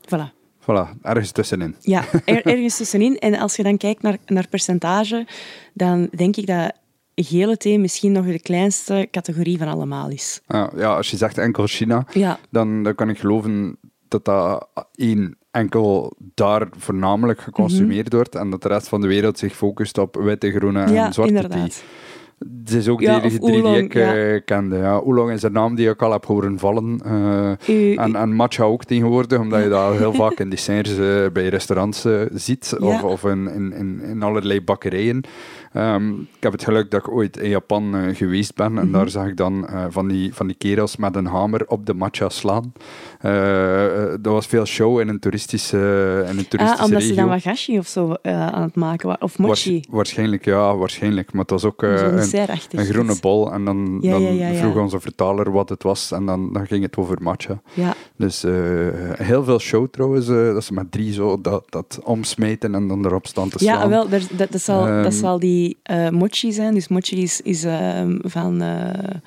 Voilà. Voilà, ergens tussenin. Ja, er, ergens tussenin. En als je dan kijkt naar, naar percentage, dan denk ik dat gele thee misschien nog de kleinste categorie van allemaal is. Ja, ja als je zegt enkel China, ja. dan, dan kan ik geloven dat dat één enkel daar voornamelijk geconsumeerd mm -hmm. wordt en dat de rest van de wereld zich focust op witte, groene en ja, zwarte inderdaad. thee. Het is ook de Ja, enige drie die ik ja. eh, kende. Ja. Oolong is een naam die ik al heb horen vallen. eh, U- en, en matcha ook tegenwoordig, omdat je dat heel vaak in desserts eh, bij restaurants ziet. Of, of in, in, in allerlei bakkerijen. Ehm, ik heb het geluk dat ik ooit in Japan eh, geweest ben. En Mhm. daar zag ik dan eh, van, die, van die kerels met een hamer op de matcha slaan. Eh, dat was veel show in een toeristische, in een toeristische Ah, omdat ze regio. dan wagashi of zo aan het maken waren. Of mochi. Waars- waarschijnlijk, ja, waarschijnlijk. Maar het was ook een, een groene bol. En dan, Ja, dan ja, ja, ja. vroeg onze vertaler wat het was. En dan, dan ging het over matcha. Ja, Dus heel veel show trouwens. dat ze met drie zo dat, dat omsmijten en dan erop staan te slaan. ja wel, dat, dat, zal, Ehm. dat zal die eh, mochi zijn. Dus mochi is, is ehm, van... eh,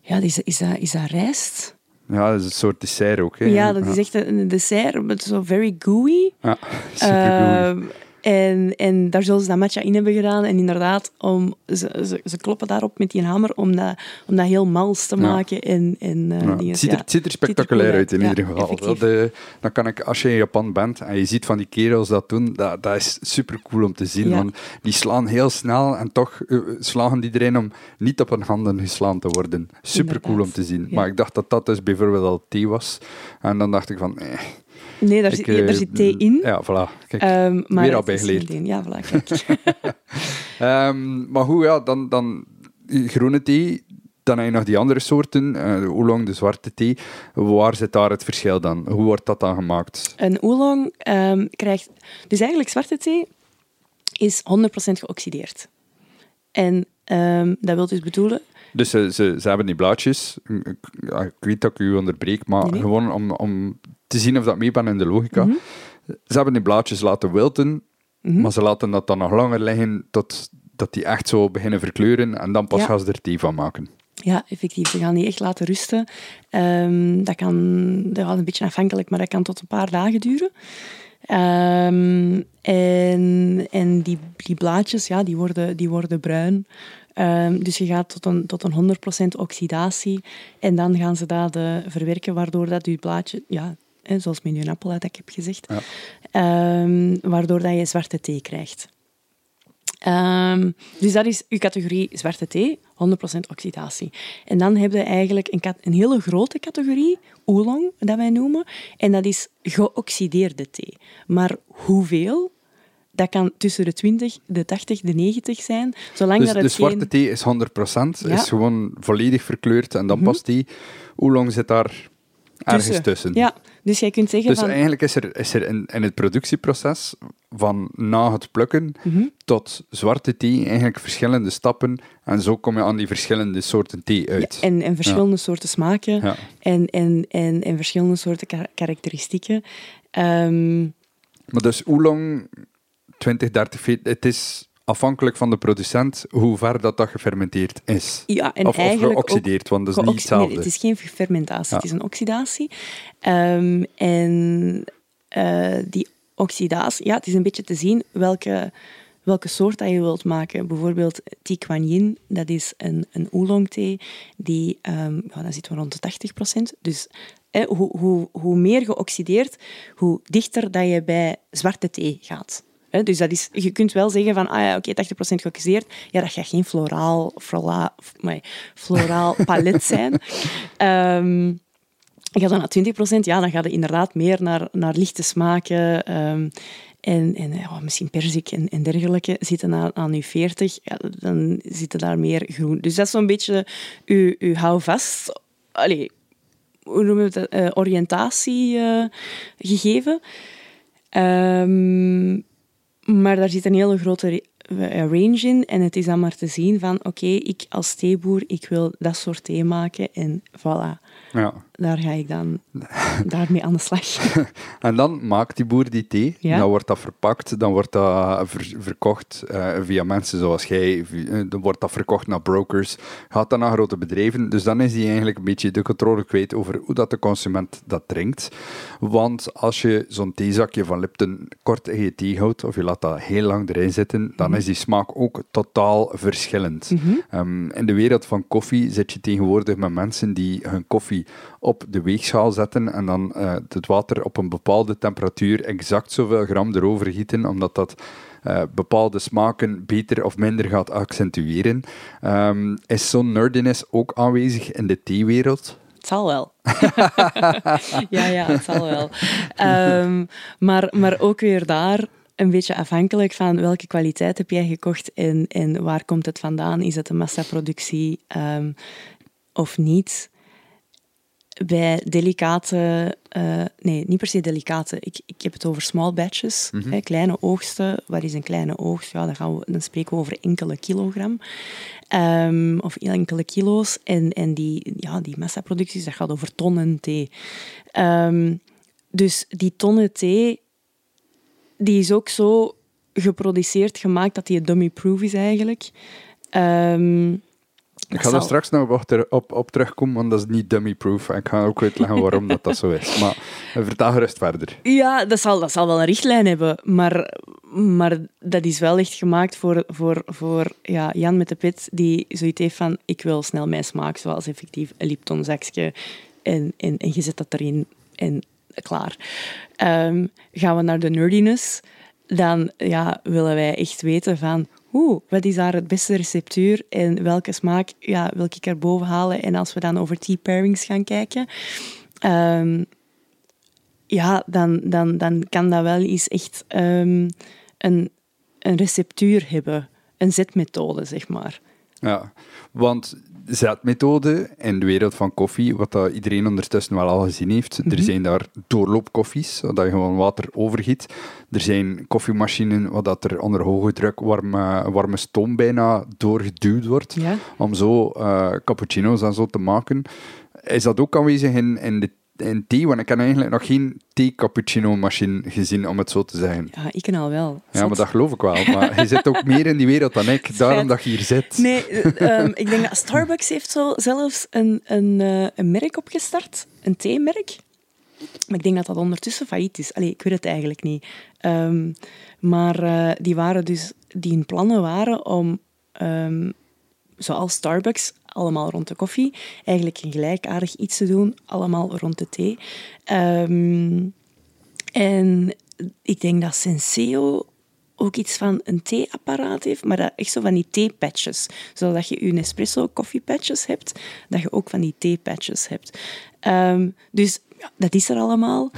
ja, is, is, dat, is dat rijst? Ja, dat is een soort dessert ook. Hè. Ja, dat is echt een dessert, met zo very gooey. Ja, supergoed. Ehm, en, en daar zullen ze dat matcha in hebben gedaan. En inderdaad, om, ze, ze, ze kloppen daarop met die hamer om dat, om dat heel mals te Ja. maken. En, en, eh, Ja, dingen. het, ziet er, Ja. het ziet er spectaculair uit in ieder Ja, geval. Dat, eh, dan kan ik, als je in Japan bent en je ziet van die kerels dat doen, dat, dat is super cool om te zien. Ja. Want die slaan heel snel en toch eh, slagen die erin om niet op hun handen geslaan te worden. Super cool om te zien. ja. Maar ik dacht dat dat dus bijvoorbeeld al thee was. En dan dacht ik van, eh, Nee, daar, ik, zit, daar eh, zit thee in. Ja, voilà. Kijk. Ehm, maar weer al. Ja, voilà, kijk. Ehm, maar goed, ja, dan, dan die groene thee. Dan heb je nog die andere soorten, eh, de oolong, de zwarte thee. Waar zit daar het verschil dan? Hoe wordt dat dan gemaakt? Een oolong ehm, krijgt... Dus eigenlijk zwarte thee is 100% geoxideerd. En dat wil dus bedoelen... Dus ze, ze, ze hebben die blaadjes. Ik, ja, ik weet dat ik u onderbreek, maar Nee, gewoon om, om te zien of dat mee ben in de logica. Mhm. Ze hebben die blaadjes laten wilten, Mhm. maar ze laten dat dan nog langer liggen tot dat die echt zo beginnen verkleuren en dan pas Ja. gaan ze er thee van maken. Ja, effectief. Ze gaan die echt laten rusten. Ehm, dat kan dat is een beetje afhankelijk, maar dat kan tot een paar dagen duren. Ehm, en en die, die blaadjes, ja, die worden, die worden bruin. Ehm, dus je gaat tot een, tot een 100% oxidatie. En dan gaan ze dat eh, verwerken, waardoor dat je blaadje... Ja, hè, zoals met je appel, dat ik heb gezegd. Ja. Ehm, waardoor dat je zwarte thee krijgt. Ehm, dus dat is uw categorie zwarte thee, 100% oxidatie. En dan heb je eigenlijk een, een hele grote categorie, oolong, dat wij noemen. En dat is geoxideerde thee. Maar hoeveel? Dat kan tussen de 20, de 80, de 90 zijn. Zolang Dus dat de het zwarte geen... thee is 100%, Ja. Mhm. is gewoon volledig verkleurd en dan past die. Oolong zit daar ergens tussen. Ja, dus jij kunt zeggen Dus van... eigenlijk is er, is er in, in het productieproces van na het plukken Mhm. tot zwarte thee eigenlijk verschillende stappen en zo kom je aan die verschillende soorten thee uit. Ja, en, en verschillende soorten smaken en, en, en, en verschillende soorten ka- karakteristieken. Ehm, Maar dus oolong 20, 30 feet, het is afhankelijk van de producent hoe ver dat, dat gefermenteerd is. ja, en of, of geoxideerd, want dat is niet hetzelfde. Nee, het is geen fermentatie, Ja. het is een oxidatie. Ehm, en eh, die oxidatie, ja, het is een beetje te zien welke, welke soort dat je wilt maken. Bijvoorbeeld Thi Quan Yin, dat is een, een oolong thee, die, ehm ja, zitten we rond de 80 Dus eh, hoe, hoe, hoe meer geoxideerd, hoe dichter dat je bij zwarte thee gaat. Hè, dus dat is, je kunt wel zeggen van, ah ja, oké, 80% geoxideerd. Ja, dat gaat geen floraal, floraal, floraal palet zijn. Ehm gaat dan naar 20%, ja, dan gaat het inderdaad meer naar, naar lichte smaken. ehm, en, en ja, misschien perzik en, en dergelijke zitten aan, aan uw 40, ja, dan zitten daar meer groen. Dus dat is zo'n beetje uw, uw houvast. Allee, hoe noemen we het? eh, oriëntatie eh, gegeven. Ehm, maar daar zit een hele grote eh, range in. En het is dan maar te zien van, oké, ik als theeboer, ik wil dat soort thee maken. En voilà, Ja. Daar ga ik dan daarmee aan de slag. En dan maakt die boer die thee, Ja. dan wordt dat verpakt, dan wordt dat ver- verkocht eh, via mensen zoals jij, eh, dan wordt dat verkocht naar brokers, gaat dan naar grote bedrijven, dus dan is hij eigenlijk een beetje de controle kwijt over hoe dat de consument dat drinkt. Want als je zo'n theezakje van Lipton kort in je thee houdt, of je laat dat heel lang erin zitten, dan is die smaak ook totaal verschillend. Ehm, in de wereld van koffie zit je tegenwoordig met mensen die hun koffie op de weegschaal zetten en dan eh, het water op een bepaalde temperatuur exact zoveel gram erover gieten, omdat dat eh, bepaalde smaken beter of minder gaat accentueren. Ehm, is zo'n nerdiness ook aanwezig in de theewereld? Het zal wel. ja, ja, het zal wel. Ehm, maar, maar ook weer daar een beetje afhankelijk van welke kwaliteit heb jij gekocht en, en waar komt het vandaan? Is het een massaproductie ehm, of niet? Bij delicate eh, nee, niet per se delicate. Ik, ik heb het over small batches, Mhm. hè, kleine oogsten. Wat is een kleine oogst? Ja, dan, gaan we, dan spreken we over enkele kilogram. Ehm, of enkele kilo's. En, en die, ja, die massaproducties, dat gaat over tonnen thee. Ehm, dus die tonnen thee, die is ook zo geproduceerd, gemaakt, dat die dummy-proof is eigenlijk. Ehm, Ik ga straks nog op, op, op terugkomen, want dat is niet dummy-proof. En ik ga ook uitleggen waarom dat, dat zo is. Maar eh, vertel gerust verder. Ja, dat zal, dat zal wel een richtlijn hebben, maar, maar dat is wel echt gemaakt voor, voor, voor ja, Jan met de pit, die zoiets heeft van, ik wil snel mijn smaak, zoals effectief een Lipton zakje, en, en, en je zet dat erin en klaar. Ehm, gaan we naar de nerdiness, dan ja, willen wij echt weten van, oeh, wat is daar het beste receptuur en welke smaak ja, wil ik erboven halen? En als we dan over tea pairings gaan kijken... ehm, ja, dan, dan, dan kan dat wel eens echt ehm, een, een receptuur hebben. Een zetmethode, zeg maar. Ja, want zetmethode in de wereld van koffie, wat dat iedereen ondertussen wel al gezien heeft, er zijn daar doorloopkoffies, dat je gewoon water overgiet. Er zijn koffiemachines waar dat er onder hoge druk warme, warme stoom bijna doorgeduwd wordt, Ja. om zo eh, cappuccino's en zo te maken. Is dat ook aanwezig in, in de in thee? Want ik heb eigenlijk nog geen thee-cappuccino-machine gezien, om het zo te zeggen. Ja, ik ken al wel. Ja, Zot. maar dat geloof ik wel. Maar je zit ook meer in die wereld dan ik, daarom dat je hier zit. Nee, eh, ehm, ik denk dat Starbucks heeft zo zelfs een, een, eh, een merk opgestart. Een theemerk. Maar ik denk dat dat ondertussen failliet is. Allee, ik weet het eigenlijk niet. Ehm, maar eh, die waren dus... Die hun plannen waren om... ehm, zoals Starbucks, allemaal rond de koffie, eigenlijk een gelijkaardig iets te doen, allemaal rond de thee. Ehm, en ik denk dat Senseo ook iets van een theeapparaat heeft, maar dat echt zo van die theepatches. Zodat je je Nespresso koffiepatches hebt, dat je ook van die theepatches hebt. Ehm, dus dat is er allemaal.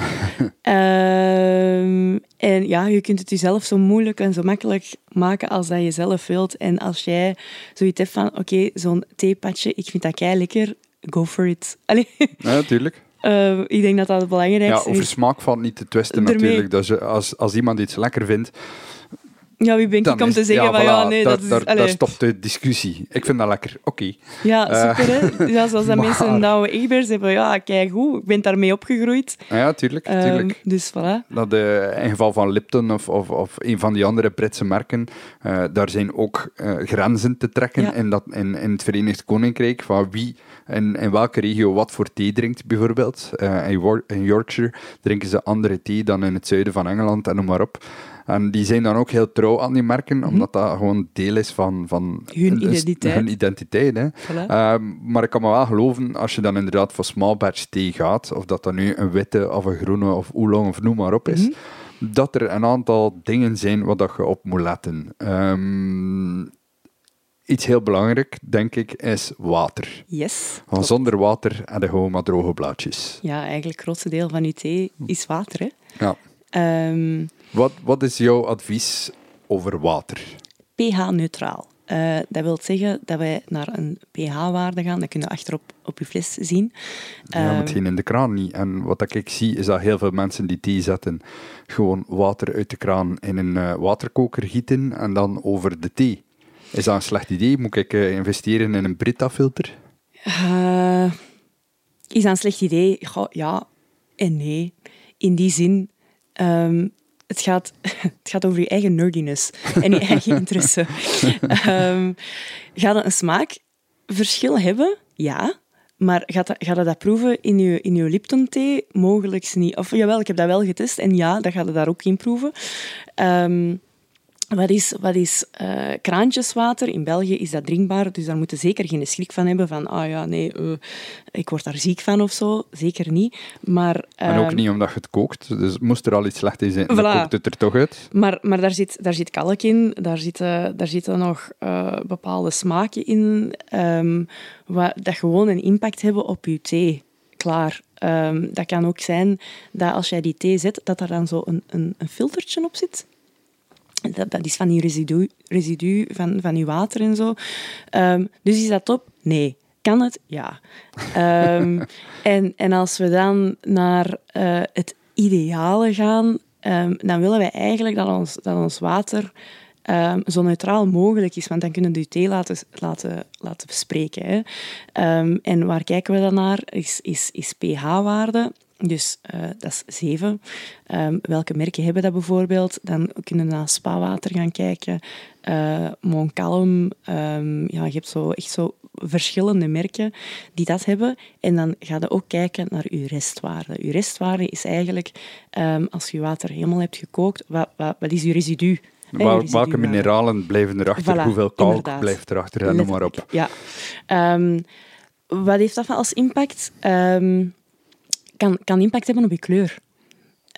Ehm, en ja, je kunt het jezelf zo moeilijk en zo makkelijk maken als dat je zelf wilt. En als jij zoiets hebt van, oké, zo'n theepatje, ik vind dat kei lekker, go for it. Allee, Ja, natuurlijk. eh, ik denk dat dat het Ja, belangrijkste over is. smaak valt niet te twisten Ermee. natuurlijk. Je, als, als iemand iets lekker vindt, Ja, wie ben ik om te zeggen van, voilà, ja, nee, daar, dat is... daar, stopt de discussie. Ik vind dat lekker. Oké. Ja, Eh, super, hè? Ja, zoals dat maar- mensen een oude Egbers hebben. Ja, kijk hoe, ik ben daarmee opgegroeid. Ah Ja, tuurlijk. Ehm, tuurlijk. dus voilà. Dat eh, in geval van Lipton of, of, of een van die andere Britse merken, eh, daar zijn ook grenzen te trekken Ja. in, dat, in, in het Verenigd Koninkrijk, van wie in, in welke regio wat voor thee drinkt, bijvoorbeeld. In Yorkshire drinken ze andere thee dan in het zuiden van Engeland en noem maar op. En die zijn dan ook heel trouw aan die merken, omdat dat gewoon deel is van, van Mhm. Hun identiteit. hun identiteit hè. Voilà. Ehm, maar ik kan me wel geloven, als je dan inderdaad voor small batch thee gaat, of dat dat nu een witte of een groene of oolong of noem maar op is, Mhm. dat er een aantal dingen zijn waar dat je op moet letten. Ehm, iets heel belangrijk, denk ik, is water. Yes. Want zonder water heb je gewoon maar droge blaadjes. Ja, eigenlijk het grootste deel van je thee is water, hè. Ja. Ehm, Wat, wat is jouw advies over water? pH-neutraal. Eh, dat wil zeggen dat wij naar een pH-waarde gaan. Dat kun je achterop op je fles zien. Ja, maar Ehm, hetgeen in de kraan niet. En wat ik zie, is dat heel veel mensen die thee zetten, gewoon water uit de kraan in een eh, waterkoker gieten en dan over de thee. Is dat een slecht idee? Moet ik eh, investeren in een Brita-filter? Is dat een slecht idee? Goh, ja en nee. In die zin, ehm, het, gaat, het gaat over je eigen nerdiness en je eigen interesse. Ehm gaat het een smaakverschil hebben? Ja. Maar gaat dat, gaat dat, dat proeven in je, in je Lipton-thee? Mogelijk niet. Of jawel, ik heb dat wel getest en ja, dat gaat het daar ook in proeven. Ehm, wat is, wat is eh, kraantjeswater? In België is dat drinkbaar, dus daar moeten zeker geen schrik van hebben van ah ja, nee, eh, ik word daar ziek van of zo. Zeker niet. Maar, En ook ehm, niet omdat je het kookt. Dus moest er al iets slecht in zijn, dan kookt het er toch uit. Maar, maar daar, zit, daar zit kalk in, daar zitten, daar zitten nog eh, bepaalde smaken in, ehm, wat, dat gewoon een impact hebben op je thee. Klaar. Ehm, dat kan ook zijn dat als jij die thee zet, dat er dan zo een, een, een filtertje op zit. Dat, dat is van die residu, residu van, van je water en zo. Ehm, dus is dat top? Nee. Kan het? Ja. Ehm, en, en als we dan naar uh, het ideale gaan, um, dan willen wij eigenlijk dat ons, dat ons water um, zo neutraal mogelijk is. Want dan kunnen we de thee laten, laten, laten spreken. Hè. en waar kijken we dan naar? Is, is, is pH-waarde. Dus uh, dat is 7. Um, welke merken hebben dat bijvoorbeeld? Dan kunnen we naar spawater gaan kijken. Uh, Montcalm. Um, ja, je hebt zo, echt zo verschillende merken die dat hebben. En dan ga je ook kijken naar je restwaarde. Je restwaarde is eigenlijk, um, als je water helemaal hebt gekookt, wat, wat, wat is je residu? Waar, welke mineralen blijven erachter? Voilà, Hoeveel kalk inderdaad. blijft erachter? En noem maar op. Ja. Wat heeft dat als impact? Kan, kan impact hebben op je kleur.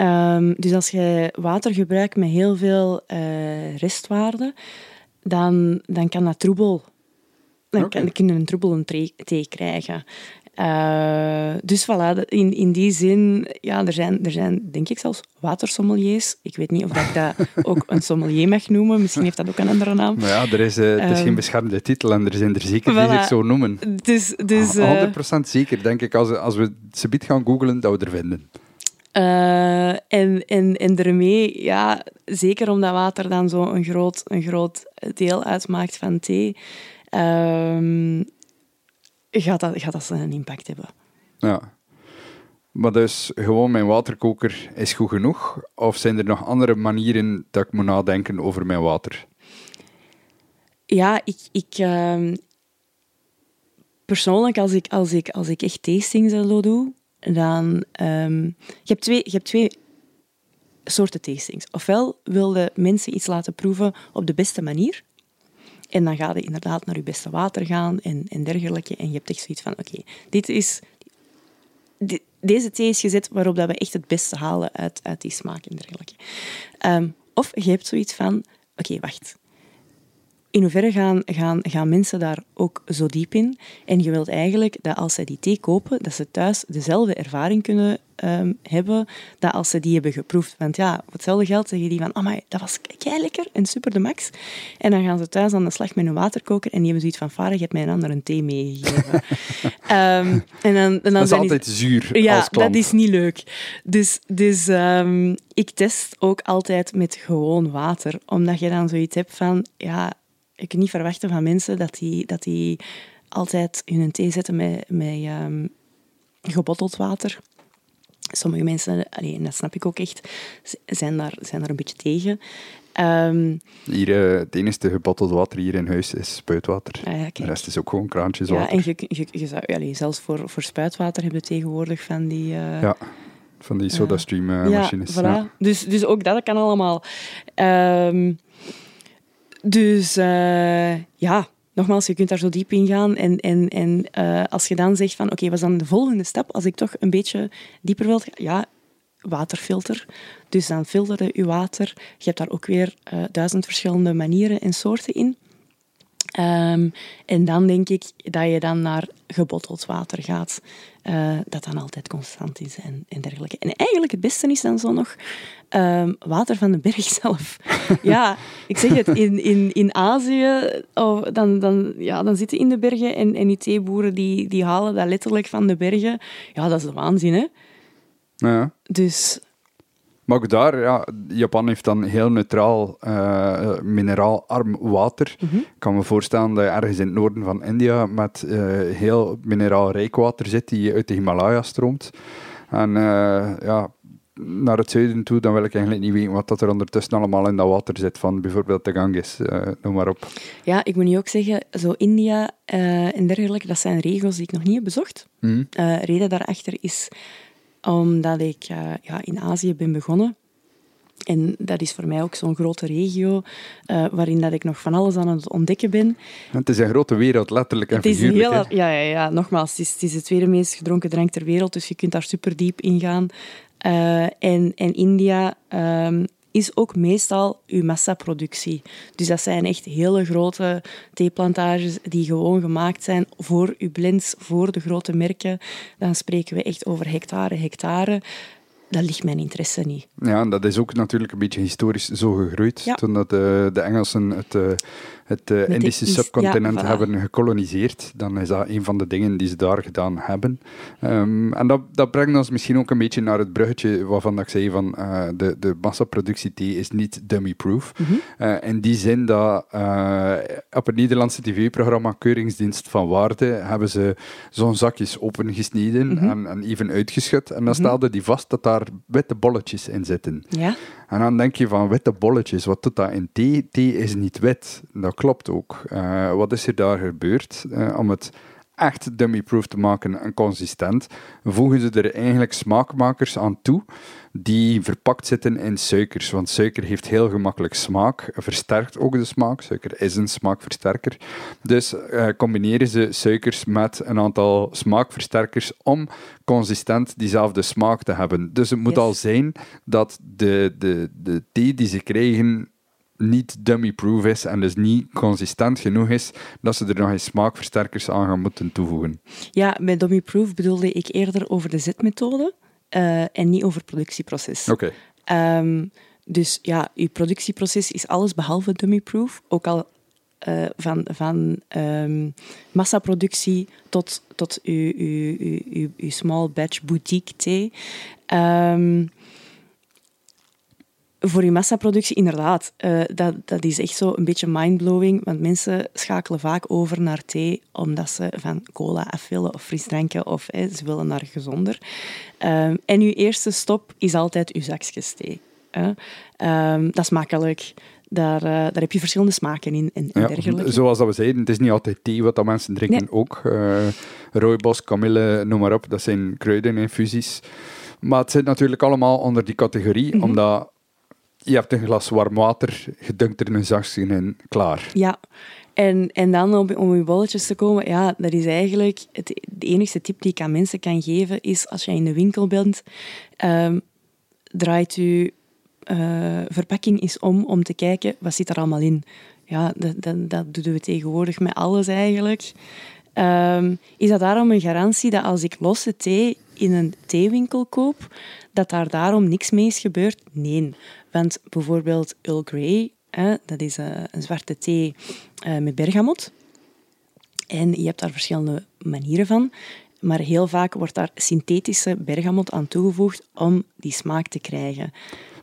Um, dus als je water gebruikt met heel veel uh, restwaarde, dan, dan kan dat troebel. Dan, okay. kan, kun je een troebel thee krijgen. Uh, dus voilà, in, in die zin, ja, er zijn, er zijn denk ik zelfs watersommeliers. Ik weet niet of ik dat ook een sommelier mag noemen. Misschien heeft dat ook een andere naam. Maar ja, er is, uh, het is geen ehm, beschermde titel en er zijn er zeker voilà. die zich zo noemen. Dus, dus, uh, 100% zeker, denk ik, als, als we ze gaan googlen, dat we er vinden. Uh, en, en, en daarmee, ja, zeker omdat water dan zo een groot, een groot deel uitmaakt van thee, uh, gaat dat, gaat dat een impact hebben. Ja. Maar dus gewoon mijn waterkoker is goed genoeg? Of zijn er nog andere manieren dat ik moet nadenken over mijn water? Ja, ik... ik uh, persoonlijk, als ik, als, ik, als ik echt tastings zo doe, dan... Um, je, hebt twee, je hebt twee soorten tastings. Ofwel wilde mensen iets laten proeven op de beste manier. En dan ga je inderdaad naar je beste water gaan en, en dergelijke. En je hebt echt zoiets van, oké, dit is... deze thee is gezet waarop dat we echt het beste halen uit, uit die smaak en dergelijke. Um, of je hebt zoiets van, oké, wacht in hoeverre gaan, gaan, gaan mensen daar ook zo diep in? En je wilt eigenlijk dat als ze die thee kopen, dat ze thuis dezelfde ervaring kunnen um, hebben dat als ze die hebben geproefd. Want ja, voor hetzelfde geld zeggen die van, amai, dat was kei lekker en super de max. En dan gaan ze thuis aan de slag met een waterkoker en die hebben zoiets van, vader, je hebt mij een ander een thee meegegeven. um, en dan, en dan dat is altijd zuur ja, als dat is niet leuk. Dus, dus um, ik test ook altijd met gewoon water, omdat je dan zoiets hebt van, ja, ik kan niet verwachten van mensen dat die, dat die altijd hun thee zetten met, met um, gebotteld water. Sommige mensen, en dat snap ik ook echt, zijn daar, zijn daar een beetje tegen. Um, hier, uh, het enige gebotteld water hier in huis is spuitwater. Ah ja, de rest is ook gewoon kraantjes water. Ja, en je, je, je zou, zelfs voor, voor spuitwater hebben we tegenwoordig van die... Uh, ja, van die SodaStream uh, machines. Voilà. Ja, Dus, dus ook dat kan allemaal. Um, dus ja, nogmaals, je kunt daar zo diep in gaan. En, en, en uh, als je dan zegt van, oké, wat is dan de volgende stap? Als ik toch een beetje dieper wil gaan, ja, waterfilter. Dus dan filteren je water. Je hebt daar ook weer uh, duizend verschillende manieren en soorten in. Um, en dan denk ik dat je dan naar gebotteld water gaat, uh, dat dan altijd constant is en, en dergelijke. En eigenlijk het beste is dan zo nog um, water van de berg zelf. ja, ik zeg het, in, in, in Azië, oh, dan, dan, ja, dan zitten in de bergen en, en die theeboeren die, die halen dat letterlijk van de bergen. Ja, dat is de waanzin, hè? Ja. Dus maar ook daar, ja, Japan heeft dan heel neutraal, uh, mineraalarm water. Mhm. Ik kan me voorstellen dat je ergens in het noorden van India met uh, heel mineraalrijk water zit die uit de Himalaya stroomt. En uh, ja, naar het zuiden toe, dan wil ik eigenlijk niet weten wat dat er ondertussen allemaal in dat water zit, van bijvoorbeeld de Ganges, noem maar op. Ja, ik moet nu ook zeggen, zo India en dergelijke, dat zijn regio's die ik nog niet heb bezocht. Mm. reden daarachter is omdat ik uh, ja, in Azië ben begonnen. En dat is voor mij ook zo'n grote regio uh, waarin dat ik nog van alles aan het ontdekken ben. Het is een grote wereld, letterlijk en het is figuurlijk. Heel, ja, ja, ja, nogmaals, het is, het is de tweede meest gedronken drank ter wereld, dus je kunt daar super diep in gaan. Uh, en, en India um, is ook meestal uw massaproductie. Dus dat zijn echt hele grote theeplantages die gewoon gemaakt zijn voor uw blends, voor de grote merken. Dan spreken we echt over hectare, hectare. dat ligt mijn interesse niet. Ja, en dat is ook natuurlijk een beetje historisch zo gegroeid. Ja. Toen dat, de, de Engelsen het, eh, het eh, Indische East- subcontinent ja, voilà. hebben gekoloniseerd, dan is dat een van de dingen die ze daar gedaan hebben. Ehm, en dat, dat brengt ons misschien ook een beetje naar het bruggetje waarvan dat ik zei van eh, de, de massaproductie thee is niet dummy-proof. Mhm. Eh, in die zin dat op het Nederlandse tv-programma Keuringsdienst van Waarde hebben ze zo'n zakjes opengesneden Mhm. en, en even uitgeschud. En dan stelde die vast dat daar witte bolletjes in zitten. Ja, En dan denk je van witte bolletjes, wat doet dat in thee? Thee is niet wit. Dat klopt ook. Eh, wat is er daar gebeurd? Eh, om het echt dummy-proof te maken en consistent, voegen ze er eigenlijk smaakmakers aan toe die verpakt zitten in suikers. Want suiker heeft heel gemakkelijk smaak, versterkt ook de smaak. Suiker is een smaakversterker. Dus eh, combineren ze suikers met een aantal smaakversterkers om consistent diezelfde smaak te hebben. Dus het moet Yes. al zijn dat de, de, de thee die ze krijgen niet dummy-proof is en dus niet consistent genoeg is, dat ze er nog eens smaakversterkers aan gaan moeten toevoegen. ja met dummy proof bedoelde ik eerder over de zetmethode eh, en niet over het productieproces. Oké. Ehm, dus ja, uw productieproces is alles behalve dummy-proof. Ook al eh, van, van ehm, massaproductie tot, tot uw, uw, uw, uw, uw small batch boutique thee. Ehm, voor uw massaproductie, inderdaad, eh, dat, dat is echt zo een beetje mindblowing. Want mensen schakelen vaak over naar thee omdat ze van cola af willen of frisdranken of eh, ze willen naar gezonder. Ehm, en uw eerste stop is altijd uw zakjes thee. hè. Ehm, dat is makkelijk. Daar, eh, daar heb je verschillende smaken in en, en Ja, dergelijke. zoals dat we zeiden, het is niet altijd thee wat dat mensen drinken Nee. ook. Eh rooibos, kamille, noem maar op, dat zijn kruideninfusies. Maar het zit natuurlijk allemaal onder die categorie, Mhm. omdat je hebt een glas warm water, je dunkt er een zakje in, klaar. Ja, en, en dan om, om uw bolletjes te komen, ja, dat is eigenlijk het, de enige tip die ik aan mensen kan geven, is als je in de winkel bent, ehm, draait je eh, verpakking eens om om te kijken wat zit er allemaal in. Ja, dat, dat, dat doen we tegenwoordig met alles eigenlijk. Ehm, is dat daarom een garantie dat als ik losse thee in een theewinkel koop, dat daar daarom niks mee is gebeurd? Nee. Want bijvoorbeeld Earl Grey, hè, dat is eh, een zwarte thee eh, met bergamot. En je hebt daar verschillende manieren van. Maar heel vaak wordt daar synthetische bergamot aan toegevoegd om die smaak te krijgen.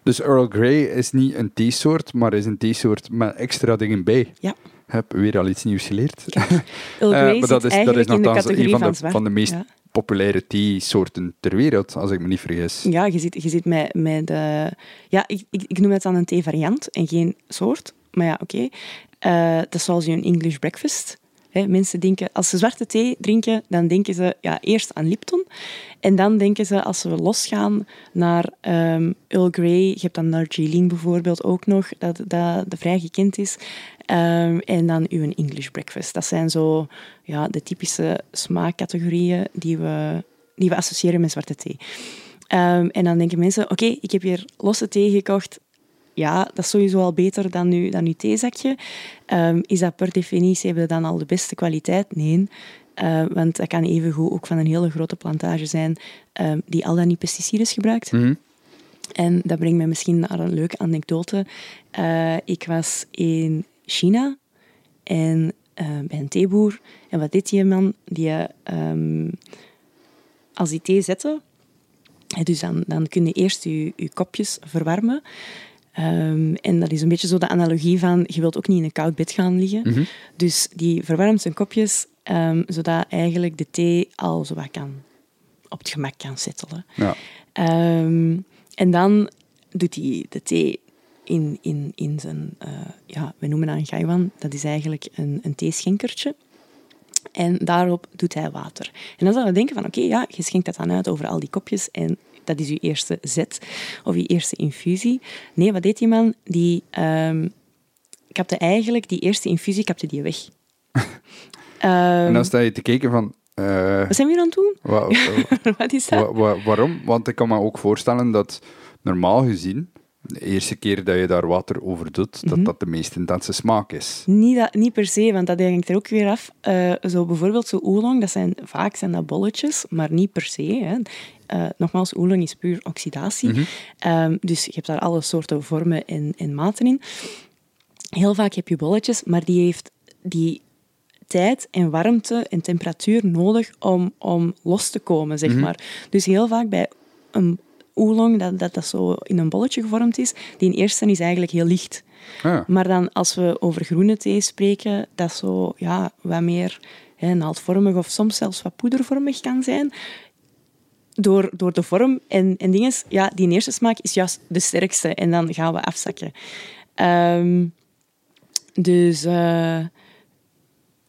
Dus Earl Grey is niet een theesoort, maar is een theesoort met extra dingen bij. Ja. Heb weer al iets nieuws geleerd. Earl Eh, Grey maar dat is, dat is nogthans een van van, de, van de meest Ja. populaire theesoorten ter wereld, als ik me niet vergis. Ja, je zit, je zit met, met de... Ja, ik, ik, ik noem het dan een theevariant en geen soort. Maar ja, oké. Eh, dat is zoals een English breakfast. Mensen denken, als ze zwarte thee drinken, dan denken ze ja, eerst aan Lipton. En dan denken ze, als ze losgaan naar ehm Earl Grey, je hebt dan Darjeeling bijvoorbeeld ook nog, dat, dat, dat vrij gekend is. Ehm, en dan uw English breakfast. Dat zijn zo ja, de typische smaakcategorieën die we, die we associëren met zwarte thee. Ehm, en dan denken mensen, oké, ik heb hier losse thee gekocht. Ja, dat is sowieso al beter dan uw, dan uw theezakje. Ehm, is dat per definitie, hebben we dan al de beste kwaliteit? Nee. Eh, want dat kan evengoed ook van een hele grote plantage zijn ehm, die al dan niet pesticides gebruikt. Mhm. En dat brengt me misschien naar een leuke anekdote. Eh, ik was in China en eh, bij een theeboer. En wat deed die man? Die, ehm, als die thee zette, dus dan, dan kun je eerst je, je kopjes verwarmen. Ehm, en dat is een beetje zo de analogie van, je wilt ook niet in een koud bed gaan liggen. Mhm. Dus die verwarmt zijn kopjes, ehm, zodat eigenlijk de thee al zo wat kan, op het gemak kan settelen. Ja. Ehm, en dan doet hij de thee in, in, in zijn, eh, ja, we noemen dat een gaiwan. Dat is eigenlijk een, een theeschenkertje. En daarop doet hij water. En dan zouden we denken van, oké, ja, je schenkt dat dan uit over al die kopjes en dat is je eerste zet of je eerste infusie. Nee, wat deed die man? Die ehm kapte eigenlijk die eerste infusie, kapte die weg. Ehm, En dan sta je te kijken van... eh, wat zijn we hier aan het doen? wa- wa- wat is dat? wa- wa- waarom? Want ik kan me ook voorstellen dat normaal gezien, de eerste keer dat je daar water over doet, Mhm. dat dat de meest intense smaak is. Niet, dat, niet per se, want dat hangt er ook weer af. Eh, zo bijvoorbeeld zo oolong, dat zijn, vaak zijn dat bolletjes, maar niet per se. Hè. Uh, nogmaals, oolong is puur oxidatie. Mhm. Ehm, dus je hebt daar alle soorten vormen en, en maten in. Heel vaak heb je bolletjes, maar die heeft die tijd en warmte en temperatuur nodig om, om los te komen, zeg Mhm. maar. Dus heel vaak bij een oolong, dat, dat dat zo in een bolletje gevormd is, die in eerste is eigenlijk heel licht. Ah, Maar dan als we over groene thee spreken, dat zo ja, wat meer hè, naaldvormig of soms zelfs wat poedervormig kan zijn. Door, door de vorm en, en dingen, ja, die eerste smaak is juist de sterkste en dan gaan we afzakken. Ehm, dus eh,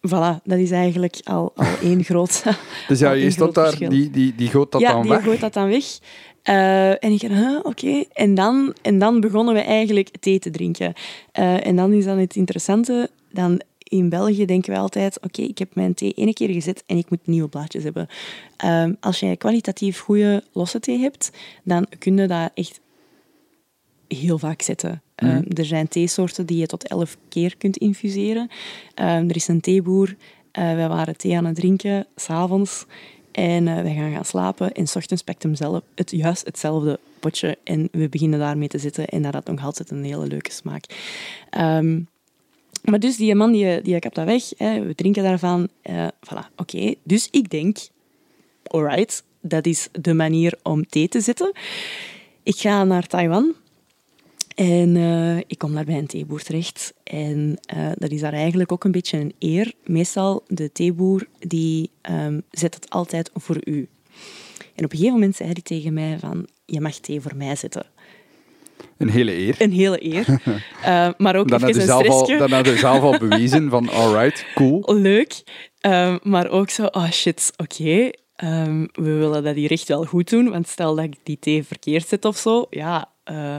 voilà, dat is eigenlijk al, al één groot. dus ja, je stond daar, verschil. die, die, die gooit dat ja, dan die weg. gooit dat dan weg. En ik dacht, huh, oké. En, dan, en dan begonnen we eigenlijk thee te drinken. Eh, en dan is dan het interessante, dan in België denken we altijd, oké, ik heb mijn thee één keer gezet en ik moet nieuwe blaadjes hebben. Ehm, als jij kwalitatief goede losse thee hebt, dan kun je dat echt heel vaak zetten. Mhm. Ehm, er zijn theesoorten die je tot elf keer kunt infuseren. Ehm, er is een theeboer. eh wij waren thee aan het drinken, s'avonds. En eh wij gaan gaan slapen. En s ochtends pakt hem zelf het, juist hetzelfde potje. En we beginnen daarmee te zitten. En dat had nog altijd een hele leuke smaak. Ehm, maar dus die man, die, die kapt dat weg. Hè, we drinken daarvan. eh voilà, oké. Dus ik denk, alright, dat is de manier om thee te zetten. Ik ga naar Taiwan. En eh, ik kom daar bij een theeboer terecht. En eh, dat is daar eigenlijk ook een beetje een eer. Meestal, de theeboer, die ehm, zet het altijd voor u. En op een gegeven moment zei hij tegen mij van, je mag thee voor mij zetten. Een hele eer. Een hele eer. Eh, maar ook Dan even een zelf al, dan heb je zelf al bewezen van, alright, cool. Leuk. Ehm, maar ook zo, oh shit, oké. ehm, we willen dat hier echt wel goed doen. Want stel dat ik die thee verkeerd zet of zo, ja, eh,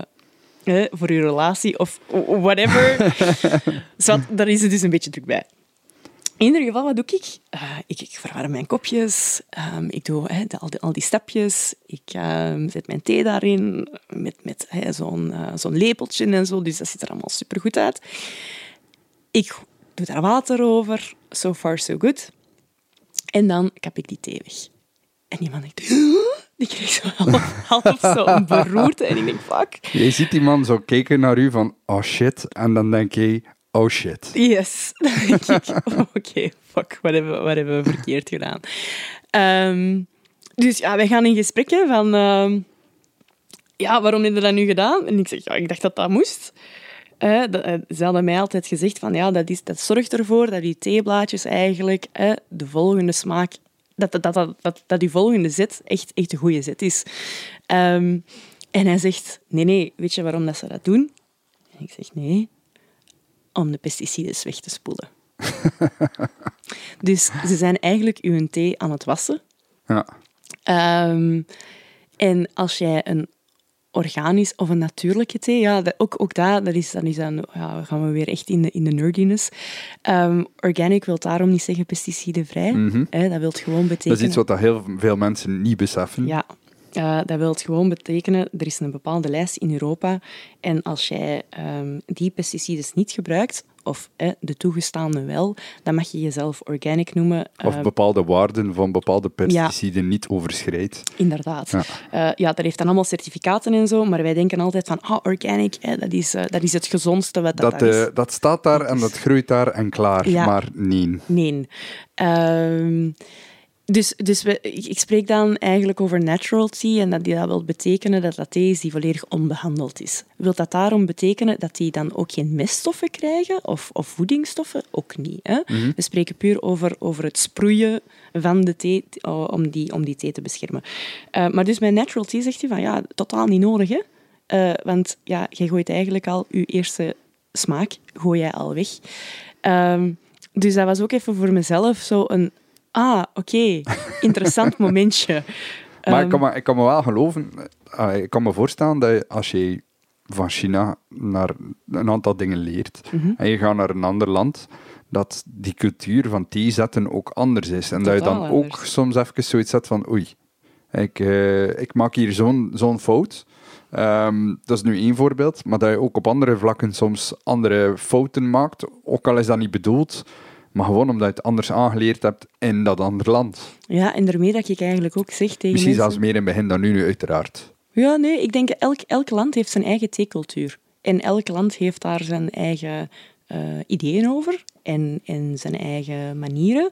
eh, voor uw relatie of whatever. Zwat, daar is het dus een beetje druk bij. In ieder geval, wat doe ik? Eh, ik, ik verwarm mijn kopjes. ehm, ik doe al, die, al die stapjes. Ik ehm, zet mijn thee daarin met, met zo'n eh, zo'n lepeltje en zo. Dus dat ziet er allemaal supergoed uit. Ik doe daar water over. So far, so good. En dan kap ik die thee weg. En die man denkt... Die kreeg zo half, zo een beroerte. En ik denk, fuck. Je ziet die man zo kijken naar u van, oh shit. En dan denk je, oh shit. Yes. Oh, oké, fuck, wat hebben, wat hebben we verkeerd gedaan? Ehm, dus ja, wij gaan in gesprek van... ehm, ja, waarom heb je dat nu gedaan? En ik zeg, ja, ik dacht dat dat moest. Eh, ze hadden mij altijd gezegd van, ja, dat, is, dat zorgt ervoor dat die theeblaadjes eigenlijk de volgende smaak... Dat, dat, dat, dat, dat, dat die volgende zet echt, echt een goede zet is. Ehm, en hij zegt, nee, nee, weet je waarom dat ze dat doen? En ik zeg, nee, om de pesticiden weg te spoelen. dus ze zijn eigenlijk uw thee aan het wassen. Ja. Ehm, en als jij een organisch of een natuurlijke thee, ja, dat, ook, ook dat, dat is, dan is dan, ja, gaan we weer echt in de, in de nerdiness. Ehm, organic wil daarom niet zeggen pesticidenvrij. hè, dat wil gewoon betekenen... Mhm. Dat is iets wat dat heel veel mensen niet beseffen. Ja, eh, dat wil gewoon betekenen, er is een bepaalde lijst in Europa en als jij ehm, die pesticiden niet gebruikt, of eh, de toegestaande wel, dan mag je jezelf organic noemen. Of Eh, bepaalde waarden van bepaalde pesticiden niet overschrijdt. Inderdaad. Ja. Ja. ja, dat heeft dan allemaal certificaten en zo, maar wij denken altijd van, ah, organic, dat, is, eh, dat is het gezondste wat dat, Dat, is. eh, dat staat daar en dat groeit daar en klaar. Ja. Maar nee. Nee. Dus dus we, ik, spreek dan eigenlijk over natural tea en dat die dat wil betekenen dat dat thee is die volledig onbehandeld is. Wil dat daarom betekenen dat die dan ook geen meststoffen krijgen of, of voedingsstoffen? Ook niet. Hè? We spreken puur over, over het sproeien van de thee om die, om die thee te beschermen. Eh, maar dus bij natural tea zegt hij van ja, totaal niet nodig. Hè? Eh, want ja, jij gooit eigenlijk al je eerste smaak gooi jij al weg. Ehm, dus dat was ook even voor mezelf zo een... Ah, oké, interessant momentje. Maar Ehm, ik, kan me, ik kan me wel geloven, ik kan me voorstellen dat je, als je van China naar een aantal dingen leert Mhm. en je gaat naar een ander land, dat die cultuur van thee zetten ook anders is. En dat je dan ook soms even zoiets hebt van oei, ik, eh, ik maak hier zo'n zo'n fout. Ehm, dat is nu één voorbeeld, maar dat je ook op andere vlakken soms andere fouten maakt, ook al is dat niet bedoeld. Maar gewoon omdat je het anders aangeleerd hebt in dat andere land. Ja, en daarmee dat ik eigenlijk ook zeg tegen Misschien zelfs meer in het begin dan nu, nu uiteraard. Ja, nee, ik denk elk, elk land heeft zijn eigen theecultuur. En elk land heeft daar zijn eigen eh, ideeën over en, en zijn eigen manieren.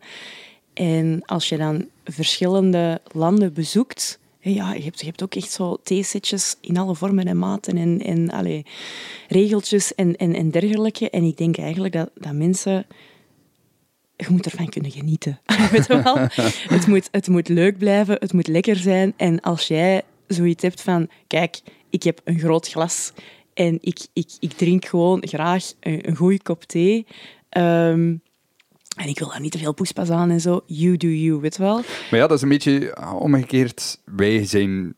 En als je dan verschillende landen bezoekt, ja, je hebt, je hebt ook echt zo theesetjes in alle vormen en maten en, en allee, regeltjes en, en, en dergelijke. En ik denk eigenlijk dat, dat mensen je moet ervan kunnen genieten. Weet je wel? het, moet, het moet leuk blijven, het moet lekker zijn. En als jij zoiets hebt van, kijk, ik heb een groot glas en ik, ik, ik drink gewoon graag een, een goede kop thee. ehm, en ik wil daar niet te veel poespas aan en zo. You do you, weet wel? Maar ja, dat is een beetje omgekeerd. Wij zijn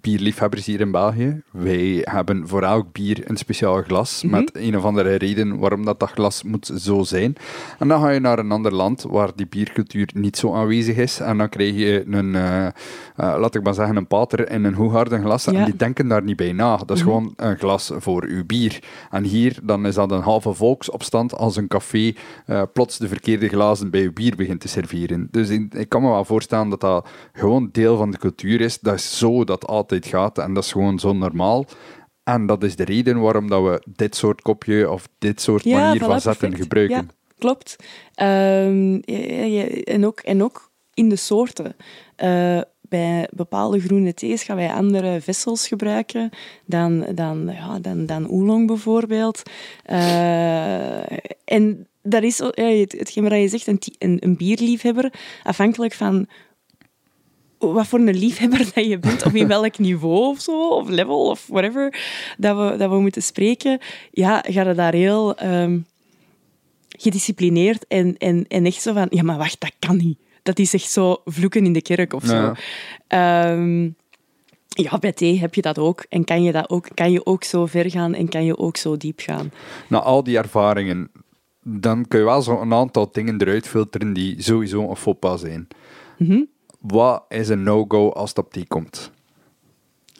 bierliefhebbers hier in België. Wij hebben voor elk bier een speciaal glas Mhm. met een of andere reden waarom dat, dat glas moet zo zijn. En dan ga je naar een ander land waar die biercultuur niet zo aanwezig is en dan krijg je een, eh, laat ik maar zeggen, een pater in een hoogharden glas en die denken daar niet bij na. Dat is Mhm. gewoon een glas voor uw bier. En hier dan is dat een halve volksopstand als een café eh, plots de verkeerde glazen bij uw bier begint te serveren. Dus ik, ik kan me wel voorstellen dat dat gewoon deel van de cultuur is. Dat is zo dat altijd gaat en dat is gewoon zo normaal. En dat is de reden waarom dat we dit soort kopje of dit soort manier voilà, van zetten perfect. gebruiken. Ja, klopt. Ehm, en, ook, en ook in de soorten. Eh, bij bepaalde groene thees gaan wij andere vessels gebruiken dan, dan, ja, dan, dan oolong bijvoorbeeld. Eh, en dat is ja, het, hetgeen wat je zegt, een, een bierliefhebber, afhankelijk van wat voor een liefhebber dat je bent, of in welk niveau of zo, of level of whatever, dat we, dat we moeten spreken, ja, ga je daar heel ehm, gedisciplineerd en, en, en echt zo van, ja, maar wacht, dat kan niet. Dat is echt zo vloeken in de kerk of zo. Ja. Ehm, ja, bij thee heb je dat ook. En kan je, dat ook, kan je ook zo ver gaan en kan je ook zo diep gaan. Na al die ervaringen, dan kun je wel zo een aantal dingen eruit filteren die sowieso een faux pas zijn. Mhm. Wat is een no-go als het op die komt?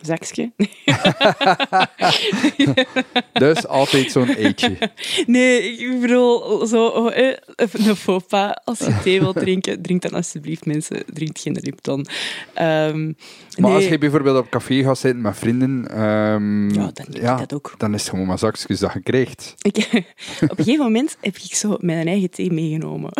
Zakje. Dus altijd zo'n eetje. Nee, ik bedoel, zo, oh, eh, een faux pas. Als je thee wilt drinken, drink dan alsjeblieft, mensen. Drink geen Lipton. Ehm, Maar nee. als je bijvoorbeeld op café gaat zitten met vrienden, ehm, Ja, dan dat ook. dan is het gewoon maar zakjes dat je krijgt. Op een gegeven moment heb ik zo mijn eigen thee meegenomen.